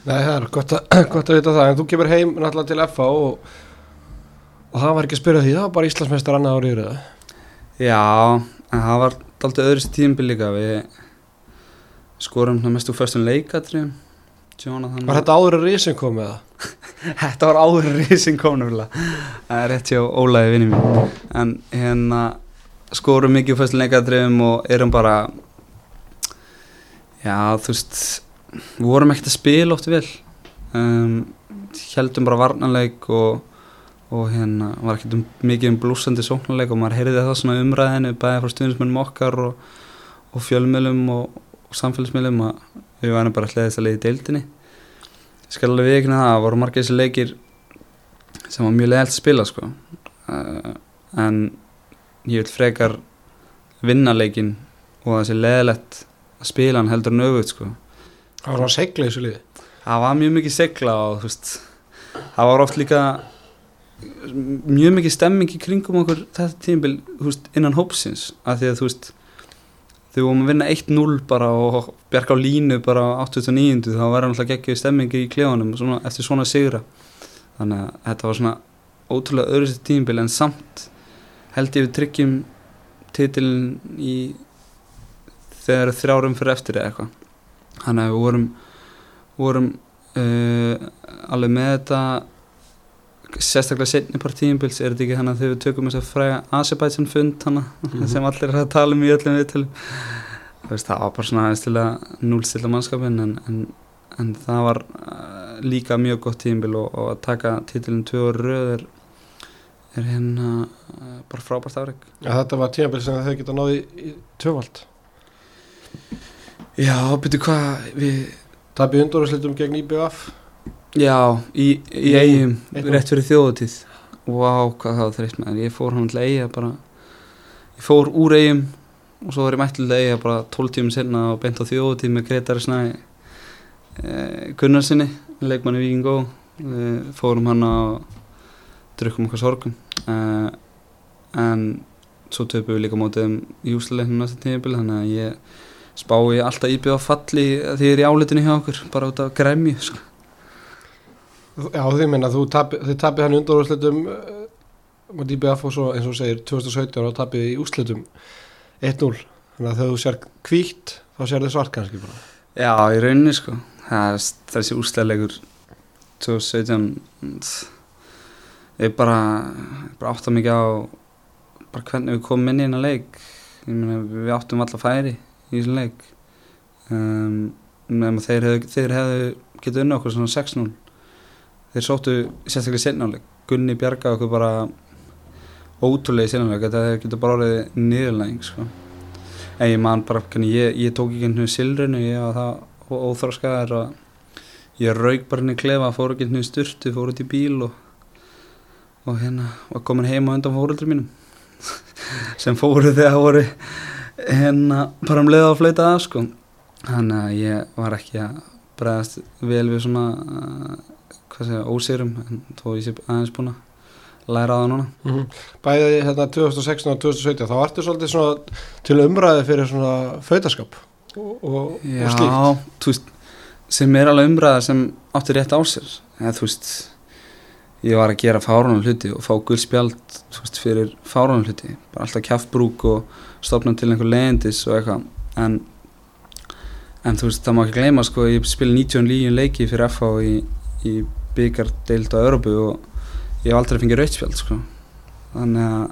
Nei, það er gott að, gott að vita það. En þú kemur heim náttúrulega til FA og, og það var ekki að spyrja því það var bara Íslandsmeistar annað árið röða Já, en það var alltaf öðru tímbil líka. Við skorum það mest úr fyrstum leikatriðum. Jonathan Var þetta áður að risin kom með það? Þetta var áður en rising kom nefnilega. Það er rétt hjá Ólaði vinni mín En hérna skorum mikið leikatriðum og erum bara Já, þú veist við vorum ekkert að spila oft vel. Um, heldum bara varnarleik og, og hérna var ekkert um, mikið um blúsandi sóknarleik og maður heyrði það svona umræðinu bæði frá stuðnismennum okkar og, og fjölmjölum og, og samfélagsmiðlum að við værum bara hlæðist að leiði deildinni. Ég skal alveg viðkynna það það voru margir þessi leikir sem var mjög leiðilt að spila sko. Uh, en ég vil frekar vinna leikin og sé leiðilegt að spila hann heldur en öfugt sko Það var svona segla í þessu liði. Það var mjög mikið segla og veist það var oft líka mjög mikið stemming í kringum okkur þetta tímabil þú veist, innan hópsins. Af því að þú veist þegar við vorum að vinna 1-0 bara og bjarga á línu bara á 89 þá var náttúrulega geggjöð stemming í klefanum svona, eftir svona sigra. Þannig að þetta var svona ótrúlega öðru sér tímabil en samt held ég við tryggjum titilin í þegar þrjárum fyrir eftir eða eitthvað þannig að við vorum vorum uh, alveg með þetta sérstaklega setni partíinbils er þetta ekki þannig að þegar við tökum þess að fræga Azerbaijan fund hana, mm -hmm. sem allir er að tala um í öllum viðtölum? Það var bara svona aðeins til að núlstilla mannskapin en, en, en það var uh, líka mjög gott tíinbil og, og að taka títilin tvö orði röð er, er hérna uh, bara frábært afreg ja, Þetta var tímabil sem þau geta náði í tvöfald Já, byrju hvað við Tapið undurúrslitum gegn IBF Já, í, í eigum, rétt fyrir þjóðutíð Vá, hvað það var þreytt með Ég fór hann til eiga bara Ég fór úr eigum og svo var ég mætt til eiga bara 12 tímum senna og beint á þjóðutíð með Gretari Snæ eh, Gunnarsinni, leikmanni Víkingó eh, Fórum hann og drukkum okkar sorgum. Eh, En svo töpum við líka mótið um júsleiknum næsta tímabil Þannig að ég spái alltaf íbjöð á falli því er í álitinu hjá okkur bara út af gremju sko. Já, því minna, þú tapið, þið tapið hann undurúrslitum uh, mot IBF og svo eins og segir 2017 og tapið í úrslitum 1-0 þannig að þegar þú sér kvítt þá sér þið svart kannski bara. Já, í rauninni sko. Það þessi úrstæðleikur 2017 ég bara, bara átta mikið á bara hvernig við komum inn í hennar leik. Ég meina við áttum alltaf færi í þessum leik. Um, þeir hefðu, hefðu getið unna okkur svona 6-0 þeir sóttu sérstaklega sennáleik Gunni bjargaði okkur bara ótrúlega í sennáleik þetta hefði getið bara orðið niðurlæging sko. en ég man bara ég, ég tók ekki hennu silrinu ég var það óþróskaðar og ég raug bara henni klefa fór ekki henni styrtu, fór út í bíl og, og hérna var komin heim á undan fóröldur mínum sem fóru þegar það voru hérna bara um leið á flöyta að sko. Þannig að ég var ekki að bregðast vel við svona uh, hvað segja, ósýrum en þó ég sé aðeins búin að læra á það núna. Mm -hmm. Bæðið hérna 2016 og 2017 þá ertu svolítið svona til umræði fyrir svona föitaskap og, og, Já, og slíkt. Veist sem er alveg umræða sem átti rétt á sér. Eða þú veist ég var að gera fárunum hluti og fá guldspjald fyrir fárunum hluti. Bara alltaf kjaftbrúk og stopna til einhver legendis og eitthvað. En en þú veist það má ekki gleyma sko ég spil 99 leiki fyrir FH í, í byggardeild á Európu og ég hef aldrei fengið rautspjald sko. Þannig að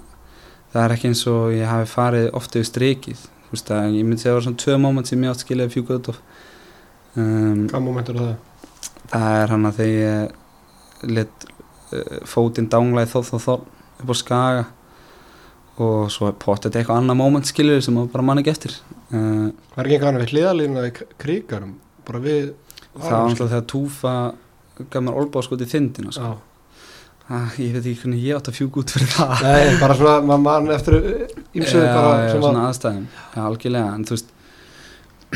það er ekki eins og ég hafi farið ofta yfir strikið. Þú veist að ég myndi að það var svona tvö móment sem ég átt skiljaði fjúku út of. Um, Hvað moment er það? það er hann að þegar ég let uh, fótinn dánglaði þó þó þó upp á skaga. Og svo er pottet eitthvað annað moment skiljur sem maður bara mann ekki eftir. Uh, Það er ekki einhvern veginn við hliðalínu í kríkarum? Bara við það var náttúrulega þegar Túfa gaf mér olbáskot í þindina sko. ah, ég veit ekki hvernig ég átt að fjúk út fyrir það. Nei, bara svona, maður mann eftir ímsöðu Já, bara já, svona aðstæðum. Já, algjörlega, en þú veist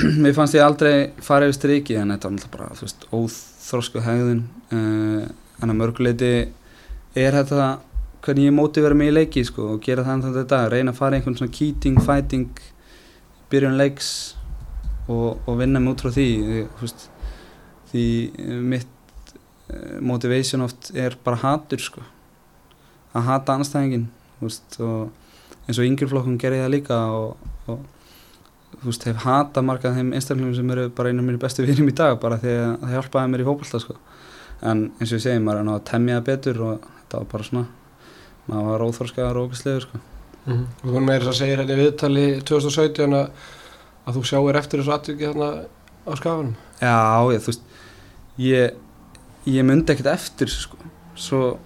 mér fannst ég aldrei fara yfir striki en þetta var náttúrulega bara, þú veist, óþrósku hegðun. Uh, en að mörguleiti er þetta hvernig ég móti verið mig í leiki sko, og gera það ennþá þetta, reyna að fara einhvern svona kýting, fighting byrjun leiks og, og vinna mig út frá því því, veist, því eh, mitt uh, motivation oft er bara hatur sko að hata anstæðingin eins og yngjurflokkum gerði það líka og, og veist, hef hata margað þeim einstaklingum sem eru bara einu af mínu bestu vinum í dag bara því að það hjálpaði mér í fókbalta sko. En eins og ég segi, maður er náða að temja betur og þetta var bara svona maður var óþorskaðar og okkur sko. mm -hmm. og þú meira þess að segja hérna í viðtali 2017 að, að þú sjáir eftir þessu atviki hérna á skafunum Já, ég, þú veist ég, ég myndi ekkert eftir sko. svo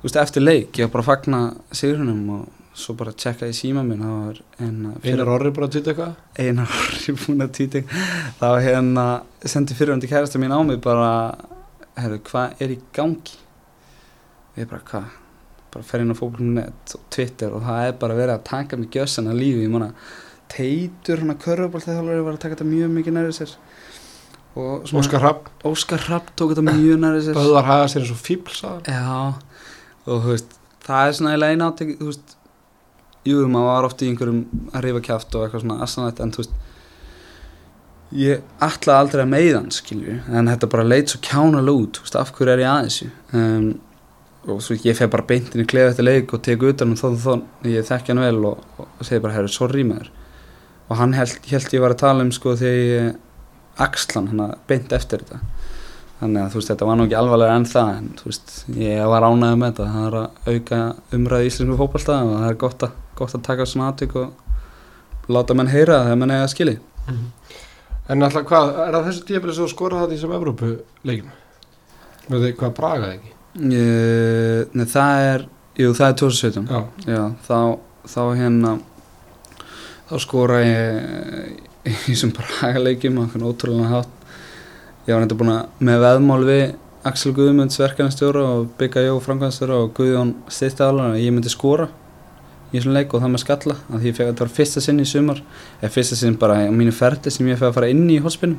þú veist, eftir leik, ég var bara að fagna sigurunum og svo bara að tjekka í síma minn eina Einar orri bara að týta eitthvað einar orri búin að týta þá hérna sendi fyrirhundi kærasta mín á mig bara herru, hvað er í gangi? Og ég bara, hvað? Bara fer inn á fólk.net og Twitter og það er bara verið að taka mig gjössan að lífi, ég manna teitur hann að körfubál þegar það var að taka þetta mjög mikið nærið sér. Og svona- Óskar Rapp Óskar Rapp tók þetta mjög nærið sér. Böðvar haga sér eins og fíbl Já, og þú veist, það er svona eiginlega eina átek, þú veist, jú, maður var oft í einhverjum að reyfa kjáft og eitthvað svona aðsanætt, en þú veist, ég ætlaði aldrei að meiðan, skilju, en þetta bara leit svo kjánalega út, veist, af hverju er ég aðeins, um, og svo ég feg bara beintin í klefa eftir leik og teku utan um þó og þó, ég þekki hann vel og, og, segi bara, herru, sorry maður, og hann held, held ég var að tala um, sko, þegar ég axlan, hann að beint eftir þetta, þannig að þú veist þetta var nú ekki alvarlega enn það en þú veist ég var ánægð með þetta. Það er að auka umræði í íslensku fókbalta og það er gott að, gott að taka svona aðtök og láta menn heyra þegar menn eiga að skilji En alltaf hvað, er það þessu tíabilið sem þú skorað það í sem Evrópu leikum? Með því hvað bragaði ekki? Nei það er jú það er 2017 Já, Já, þá, þá hérna þá skora ég í þessum bragaleikjum á einhvern ótrúlega hátt ég var nefnda búin að með veðmál við Axel Guðmunds verkanastjóra og Bygga Jó framkvæmstjóra og Guðjón að ég myndi skora í þessum leik og það með skalla að því að þetta var fyrsta sinn í sumar. Eða fyrsta sinn bara á mínu ferdi sem ég fekk að fara inn í hóspinu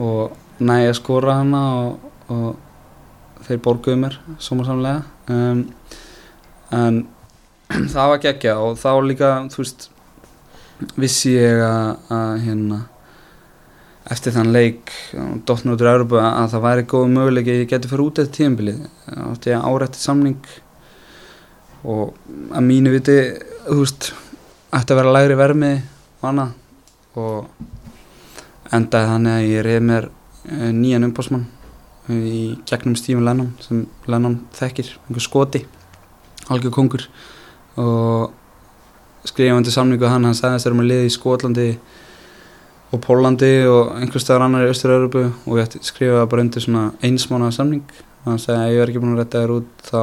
og næja að skora hana og, og þeir borguðu mér somarsamlega um, en það var geggja og þá líka þú veist vissi ég að, að hérna eftir þann leik dotnur út í Európa að það væri góð möguleik að ég geti fyrir út eftir tíðanbilið átti ég árætti samning og að mínu viti þú veist ætti að vera lægri vermi og annað. Og endaði þannig að ég reyði mér eh, nýjan umbásmann í gegnum Stephen Lennon sem Lennon þekkir, einhver skoti algjör kongur. Og skrifandi samningu hann, hann sagðist þegar maður liði í Skotlandi og Pólandi og einhver staðar annar í Östur-Európu og ég skrifaði bara undir svona einsmána samning. Og hann sagði að ég er ekki búin að retta þér út þá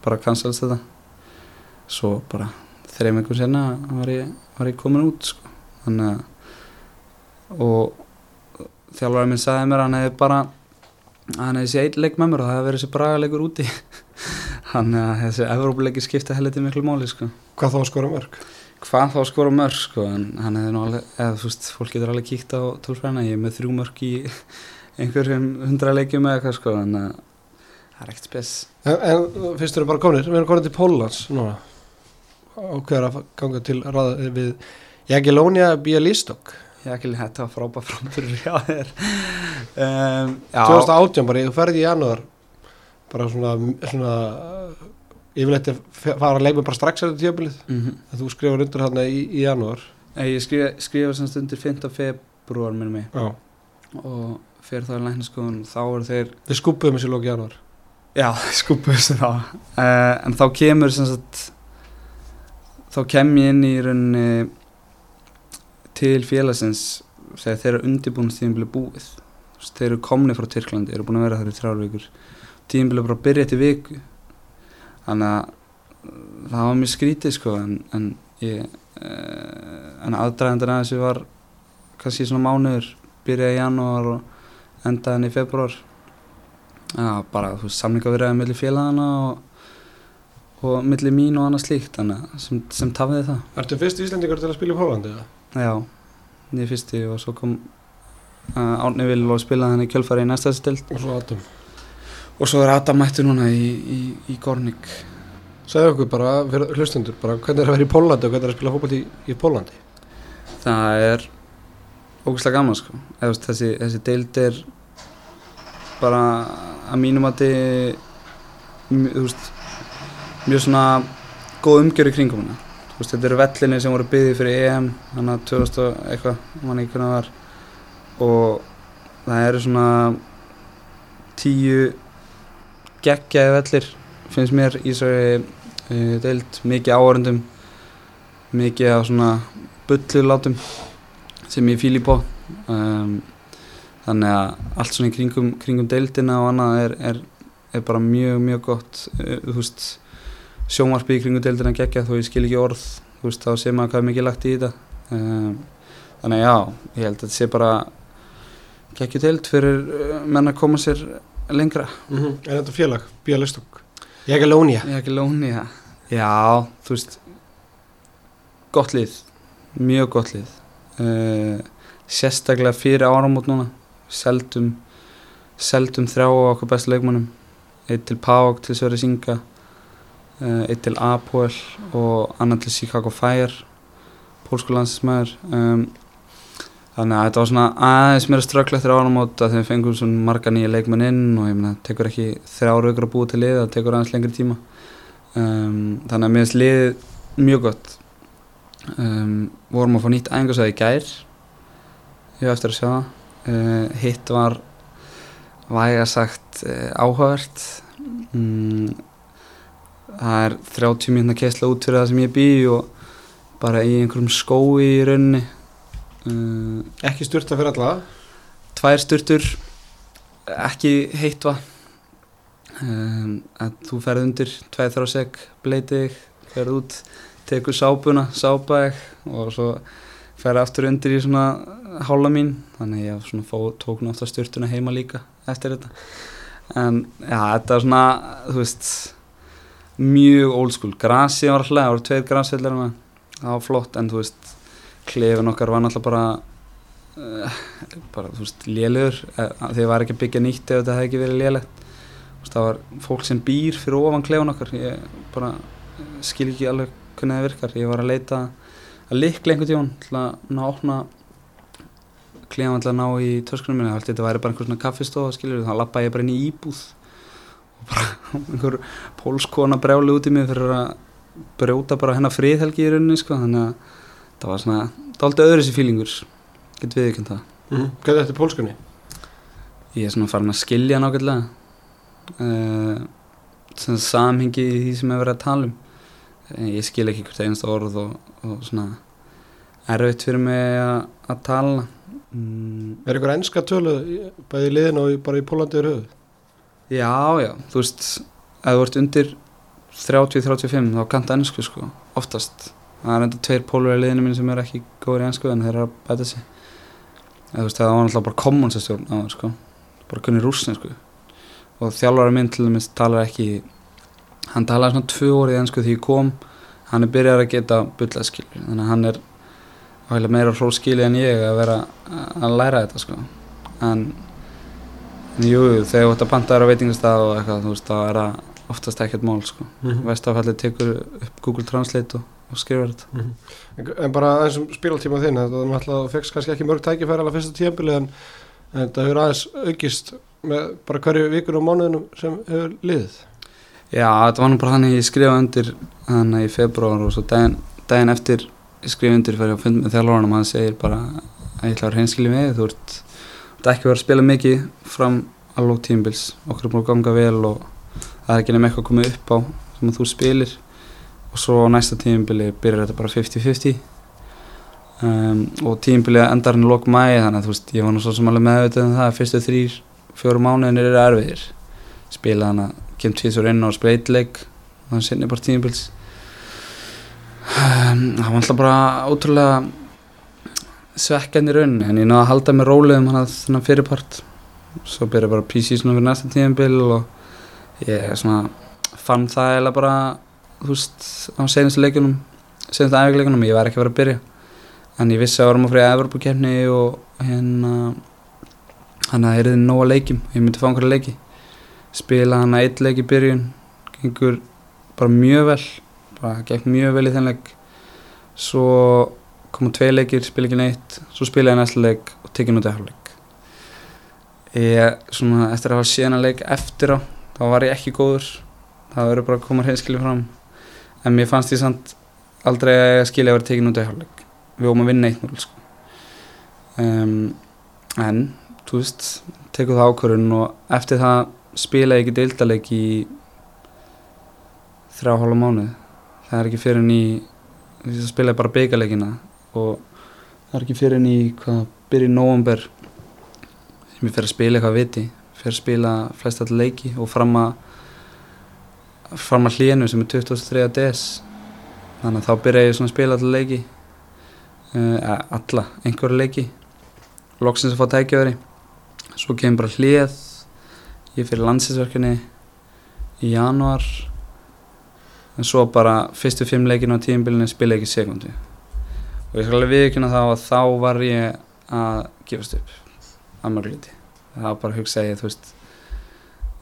bara cancelast þetta svo bara þreim einhvern sena var ég, var ég komin út sko. þannig að og þjálfarið minn sagði mér að hann hefði bara hann hefði sér eitt leik með mér og það hefði verið sér braga leikur úti þannig að þessi Evrópuleiki skipta heldur miklu móli sko. Hvað þá skora mörg? Hvað þá skora mörg sko, en hann hefði nú alveg, eða þú veist, fólk getur alveg kíkt á tólfræna, ég er með þrjú mörg í einhverjum hundra leikjum eða eitthvað sko, en það er ekkert spes. En, en fyrst eru bara komin, við erum komin til Pólans núna, ákveður að ganga til raða við Jagiellónia Bialystok. Jagiellónia, þetta var frábæð framfyrir hjá þér. Um, 2018 bara, þú ferði í janúar bara svona, svona yfirleitt fara að leima bara strax eftir tjöfnilið mm -hmm. þú skrifar undir hérna í, í janúar ég skrifa, skrifa semst undir 5. februar minnum mig Já. og fyrir það í læknaskóðun þá eru þeir við skupuðum þessi lóki janúar já, skupuðum þessi þá uh, en þá kemur semst þá kem ég inn í rauninni til félagsins þegar þeir eru undirbúin bli búið. Þeir eru komni frá Tyrklandi, eru búin að vera þar í þrjárvíkur tímbilið bara byrja til viku. Þannig að það var mjög skrítið sko en, en ég uh, en aðdraðandur að þessu var kannski svona mánuður byrjaði í janúar og endaðin í februar bara þú veist samlingavirðið mellir félagana og, og mellir mín og annað slíkt sem, sem tafiði það. Ertu fyrst íslendingar til að spila í Pólandi? Já, ég fyrsti og svo kom uh, Árni Vil og spilaði hann í kjölfari í næsta stilt og svo Adam. Og svo er Adam mættu núna í, í, í Gornik. Segðu okkur bara, hlustundur bara, hvernig er að vera í Pólandi og hvernig er að spila fólkvall í, í Pólandi? Það er ógeðslega gaman sko. Eða, þessi, þessi deild er bara að mínum að þið mjög svona góð umgjör í kringum hana. Veist, þetta eru vellinni sem voru byggðið fyrir EM þannig að 2000 eitthvað mann ekki hvernig það var. Og það eru svona tíu geggjaði vellir finnst mér í þessari uh, deild. Mikið áhörundum mikið af svona bullulátum sem ég fýl í bó um, þannig að allt svona í kringum, kringum deildina og annað er, er, er bara mjög mjög gott uh, þú veist sjónvarpi í kringum deildina geggja þó ég skil ekki orð veist þá sé maður hvað mikið lagt í þetta um, þannig já, ég held að þetta sé bara geggju deild fyrir uh, menn að koma sér lengra mm -hmm. Er þetta félag? Bíalistokk? Jagiellónia? Jagiellónia, já, þú veist gott lið mjög gott lið uh, sérstaklega fyrir áramót núna seldum seldum þrjá á okkur bestu leikmannum eitt til Pák til Sverri Singa eitt til Apoel og annan til Chicago Fire pólskulandsmæður um, þannig að þetta var svona aðeins mér að ströggla eftir ánumót að þeim fengum svona marga nýja leikmenn inn og ég meina, það tekur ekki þrjára ykkur að búa til lið, það tekur aðeins lengri tíma. Um, þannig að mér finnst lið mjög gott. Um, vorum að fá nýtt æfingarsæði í gær. Ég hef eftir að sjá uh, hitt var væga sagt uh, áhugavert. Um, það er 30 minna kessla út fyrir það sem ég bý og bara í einhverjum skói í rauninni. Uh, ekki styrta fyrir alla? Tvær styrtur ekki heitt vatn. Um, að þú ferð undir tveið þrjá seg, bleitið ferð út, tekur sápuna sápaðið og svo ferð aftur undir í svona hála mín. Þannig ég svona fó, tók náttúrulega styrtuna heima líka eftir þetta. En já, þetta er svona þú veist mjög old school, grasi var alltaf, það voru tveir grasfellar það var flott en þú veist klefin okkar var náttúrulega bara uh, bara þú veist lélegur. Eh, það var ekki að byggja nýtt ef þetta hefði ekki verið lélegt. Það var fólk sem býr fyrir ofan klefin okkar. Ég bara skil ekki alveg hvernig það virkar. Ég var að leita að likla einhvern tíun til að ná að opna klefin til að ná í törskunum minna þetta væri bara einhver svona kaffistofa skiljur þá lappa ég bara inn í íbúð einhver pólskona brjáli út í mig fyrir að brjóta bara hennar friðhelgi í rauninni sko þannig að það var svona, það var alltaf öðru þessi fílingur getur við ekki um það mm -hmm. Hvað er þetta pólskunni? ég er svona farin að skilja nákvæmlega uh, svona samhengi í því sem ég verið að tala um uh, ég skil ekki hvert einasta orð og, og svona erfitt fyrir mig að, að tala mm, Er ykkur ennska tölu bæði í liðin og bara í Pólandi yfir höfuð? Já, já, þú veist ef þú ert undir 30-35 þá kanntu ennsku sko, oftast. Það er enda tveir pólur í liðinu mín sem er ekki góður í ennsku en þeir eru að bæta sig. Eða veist, það var náttúrulega bara kommunsastjórn á það sko, bara kunni rúsnesku og þjálfari minn til dæmis talar ekki hann talaði svona tvö orðið ennsku því ég kom. Hann er byrjar að geta skilur þannig að hann er meira frá skili en ég að vera að læra þetta sko. En En jú, jú, þegar þú ert að panta þér á veitingastað og eitthvað, þú veist, þá er það oftast ekkert mál, sko. Mhm. Vestafallið tekur upp Google Translate og, og skrifar þetta. En, en bara aðeins um spílaltíma þinn þú fegst kannski ekki mörg tækifæri alveg fyrsta tíðanbili en, en þetta hefur aðeins aukist með bara hverju vikun og mánuðinum sem hefur liðið Já, þetta var nú bara þannig ég skrifa undir þannig í februar og svo daginn, daginn eftir ég skrifa undir fyrir að funda með þjálfurinn og hann segir bara að ég ætla að reynskilja mig, þú ert, ert ekki verið að spila mikið fram að lók tímbils, okkur er búin að ganga vel og það er ekki nefn eitthvað að koma upp á sem að þú spilir. Og svo á næsta tímbili byrjar þetta bara 50-50 um, og tímbili endar hann í lók mæi þannig að þú veist, ég var nú svo sem alveg meðvitað um það að fyrstu þrýr, fjóru mánuðin eru erfiðir. Spila hann að kem tvísur inn á spleitleik þannig sinni bara tímabils. Um, það var alltaf bara ótrúlega svekkjandi raun en ég náði að halda mig rólegum hann að þennan fyrirpart. Svo byrja bara pre-season fyrir næsta tímabil og ég svona fann það eða bara þú veist á senastu leikunum senastu æfinleikunum, ég væri ekki að vera að byrja. En ég vissi að varum að fyrir Evropakefni og hérna hann að það er nóga leikjum ég myndi fá einhverja leiki. Spila hann að eitt leik í byrjun gengur bara mjög vel bara gekk mjög vel í þenn leik. Svo koma tvei leikir, spila ekki neitt svo spila ég næsta leik og tekið nút eftir leik ég svona eftir að hafa síðan leik eftir á þá var ég ekki góður. Það verður bara að koma hreinskilið fram. En mér fannst ég samt aldrei að skilja að vera tekið nút eftir leik við óum að vinna 1-0 sko. um, en þú veist, tekur það ákvörðun og eftir það spila ég ekki deildaleik í þrjá hálfa mánuð það er ekki fyrir ný spila ég bara byggarleikina og það er ekki fyrir ný hvað byrja í nóvember sem ég fer að spila eitthvað viti. Fer að spila flest allir leiki og fram að fram að hlínu sem er 23. DS þannig að þá byrja ég svona að spila allir leiki. Uh, alla, einhverju leiki. Loksins að fá tækjaværi svo kemur bara hlið. Ég fyrir landsinsverkefni í januar en svo bara fyrstu fimm leikinu á tíumbilinu spila ekki sekundu og ég skal alveg viðkynna þá að þá var ég að gefast upp að mörgliti það var bara að hugsa ég þú veist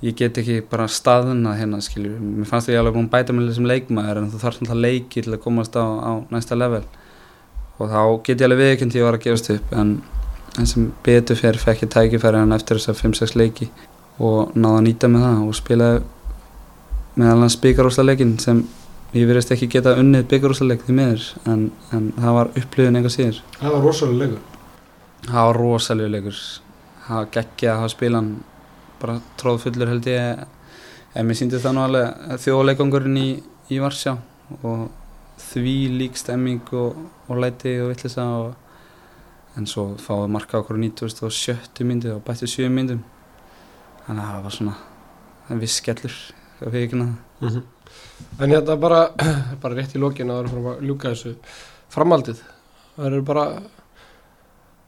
ég get ekki bara staðuna hérna skilju, mér fannst að ég alveg búin bæta mig sem leikmaður en þú þarf alltaf leiki til að komast á, á næsta level. Og þá get ég alveg viðkynnt ég var að gefast upp en, en sem betur fyrir fekk ég tækifæri en eftir þess að 5-6 leiki og náða að nýta með það og spilaði með alveg byggarúsleikin sem ég verðist ekki geta unnið byggarúsleik því miður en, en það var upplifin einhver síður. Það var rosalega leikur. Það var rosalega leikur. Það var geggja að hafa spilan bara tróðfullur held ég. En mér síndi það nú alveg þjóðleikongurinn í, í Varsjá og því lík stemming og, og læti og vittlisa og, en svo fáið marka okkur 97 myndi og bætti 7 myndum. Þannig að það var svona en viss skellur að við ekki náða En hérna bara, bara rétt í lokin að það eru að ljúka þessu framaldið það eru bara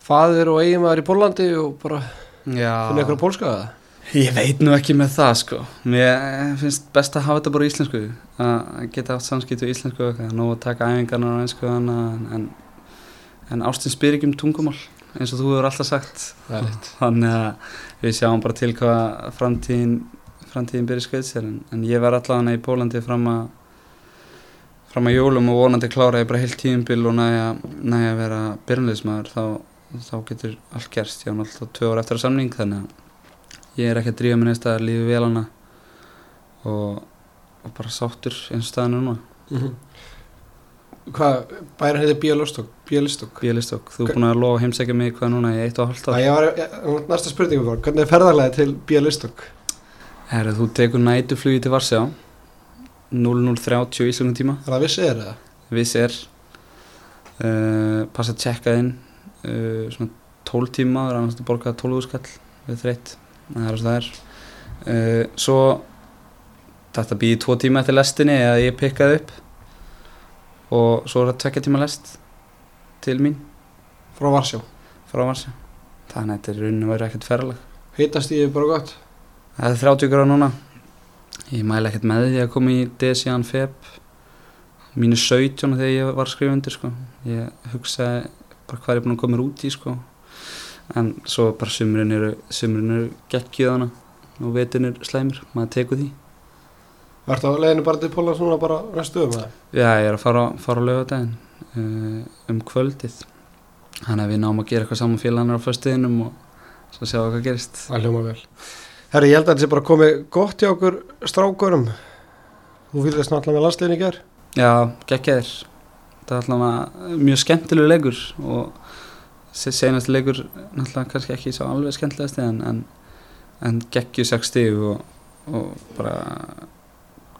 faðir og eiginmaður í Pólandi og bara finna eitthvað pólska það Ég veit nú ekki með það sko. Mér finnst best að hafa þetta bara í íslensku að geta haft samskipt í íslensku og eitthvað, nú að taka æfingarnar á einsku en, en, en Ástin spyr ekki um tungumál eins og þú hefur alltaf sagt. Þannig að við sjáum bara til hvað framtíðin framtíðin byrja skauð sér en, en ég var allavega í Pólandi fram að fram að jólum og vonandi klára ég bara heilt tíumbil og næja, að vera byrjanleismæður þá, þá getur allt gerst. Ég var alltaf tvö ár eftir að samning þannig að ég er ekki að drífa mér neist að lífi vel hana og, og bara sáttur eins staðinu núna. Mm Hvað, bærin heitir Bíalistokk Bíalistokk þú er búin að lofa að heimsækja mig hvað núna í eitt og Það ár? Ég var, ég- næsta spurningu var, hvernig er ferðarlega til Bíalistokk? Herru, þú tekur nætuflugi til Varsjá. 0030 í Íslandum tíma. Er það vissið er það? Viss er. Uh, Passa að tjekka inn uh, Svona 12 tíma Það er að borga 12 skall Við þreitt Það er að það er. Uh, Svo Þetta býði tvo tíma eftir lestinni Eða ég pikkaði upp. Og svo er það tvekja tíma lest Til mín. Frá Varsjá? Frá Varsjá. Þannig að þetta er raunin að vera ekkert ferralag Heitast ég bara gott Það er 30 gráð núna. Ég mæla ekkert með því að koma í DSIAN FEB Mínu 17 þegar ég var að skrifa undir sko. Ég hugsaði bara hvað er búin að koma út í sko. En svo bara sumurinn eru Sumurinn eru geggið hana Og vetin er slæmir, maður tekur því. Vartu á leiðinu bara til Póla svona bara næstu um það? Já, ég er að fara, fara á lögadaginn uh, Um kvöldið. Þannig að við náum að gera eitthvað saman félagannar á föstuðinum Og svo sjáum við hvað gerist. Það hljóma vel Herri, ég held að þetta sé bara komið gott hjá okkur strákurum Þú fylgðist náttúrulega með landsliðin í ger Já, geggjaðir. Það er alltaf mjög skemmtilegu leikur og se- seinasti leikur náttúrulega kannski ekki svo alveg skemmtilegasti en, en, en geggju 60 og, og bara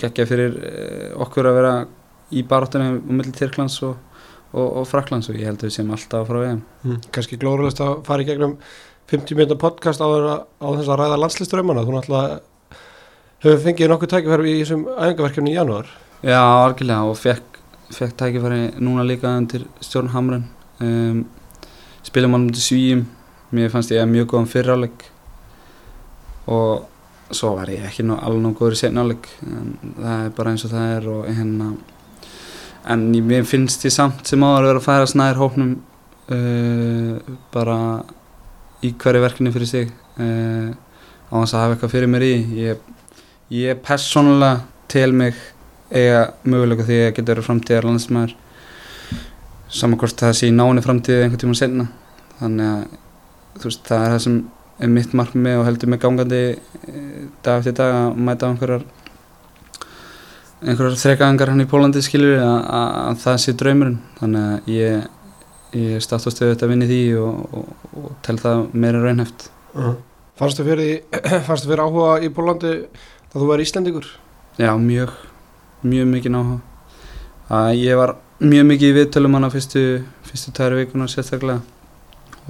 geggjað fyrir eh, okkur að vera í baróttunni um milli Tyrklands og, og, og Fraklands og ég held að við séum alltaf frá EM. Mm. Kanski glóruðast að fara í gegnum 50 minúta podcast á, á þess að ræða landsliðströmmana Þú náttúrulega hefur fengið nokkuð tækifæri í þessum æfingaverkefni í janúar. Já, algjörlega og fekk, fekk tækifæri núna líka undir Stjórn Hamren. Um, spilum hann undir svíjum mér fannst ég mjög góðan fyrráleik og svo var ég ekki alveg nóg góður í setnáleik en það er bara eins og það er og hérna en mér finnst ég samt sem áður að vera að færa snæðir hópnum uh, bara í hverju verkefni fyrir sig uh, á þess að hafa eitthvað fyrir mér í. Ég, ég persónulega tel mig eiga möguleika því að geta verið framtíðar landsmaður saman hvort það sé í náni framtíði einhvern tíma senna þannig að veist það er það sem er mitt markmið og heldur mig gangandi eh, dag eftir dag að mæta á einhverjar einhverjar þrekaðingar hann í Pólandi skilur að það sé draumurinn. Þannig að ég, ég státt á stöðu þetta að vinni því og, og, og tel það meira raunhæft uh. Fannstu fyrir, því- fannstu fyrir áhuga í Pólandi að þú er Íslendingur? Já, mjög, mjög mikið náhuga að ég var mjög mikið í viðtölum hana fyrstu, fyrstu tæri vikuna sérstaklega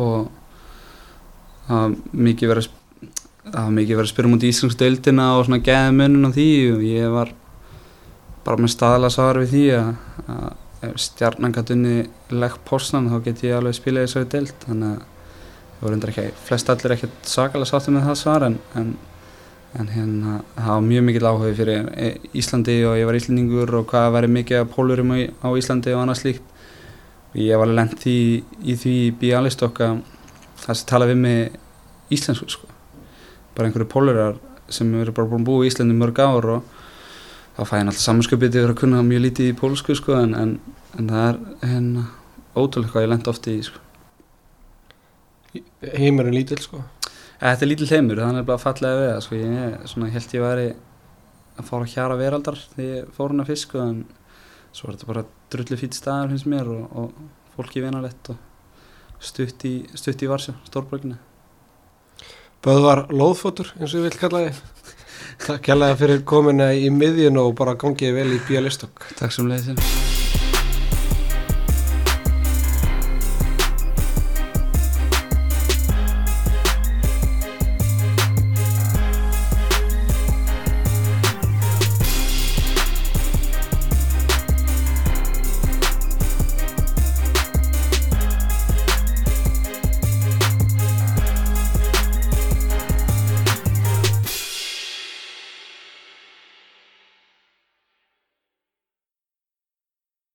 og var mikið verið að var mikið verið að spyrja mútið í Íslands deildina og svona geði munun á því og ég var bara með staðala svar við því að, að ef stjarnan gæti unni legg posnan þá get ég alveg spilað í þessari deild. Þannig að það voru endur ekki, flest allir ekkert sakalega sáttu með það svar en, en en hérna það var mjög mikill áhuga fyrir eh, Íslandi og ég var Íslandingur og hvað væri mikið af pólurum á Íslandi og annað slíkt. Og ég var lent í, í því í Bialystok að það sem tala við mig íslensku sko. Bara einhverju pólurar sem eru bara búin að búa í Íslandi mörg ár og þá fæ ég alltaf samanskapið yfir að kunna mjög lítið í pólsku sko en, en, en það er hérna ótrúlega hvað ég lent ofti í sko. Heimurinn lítill sko? Þetta er lítill heimur, þannig er bara fallega við það, sko, ég svona, held ég væri að fara að hjara veraldar þegar ég fór hana fyrst, sko, en svo er þetta bara drullu fýtt staðar finnst mér og, og fólki vinalett og stutt í, stutt í Varsjá, stórbröginu. Böðvar Lóðfótur eins og ég vil kalla þið Takk kærlega fyrir komina í miðjun og bara gangið vel í Bíalistokk Takk sem leiðis.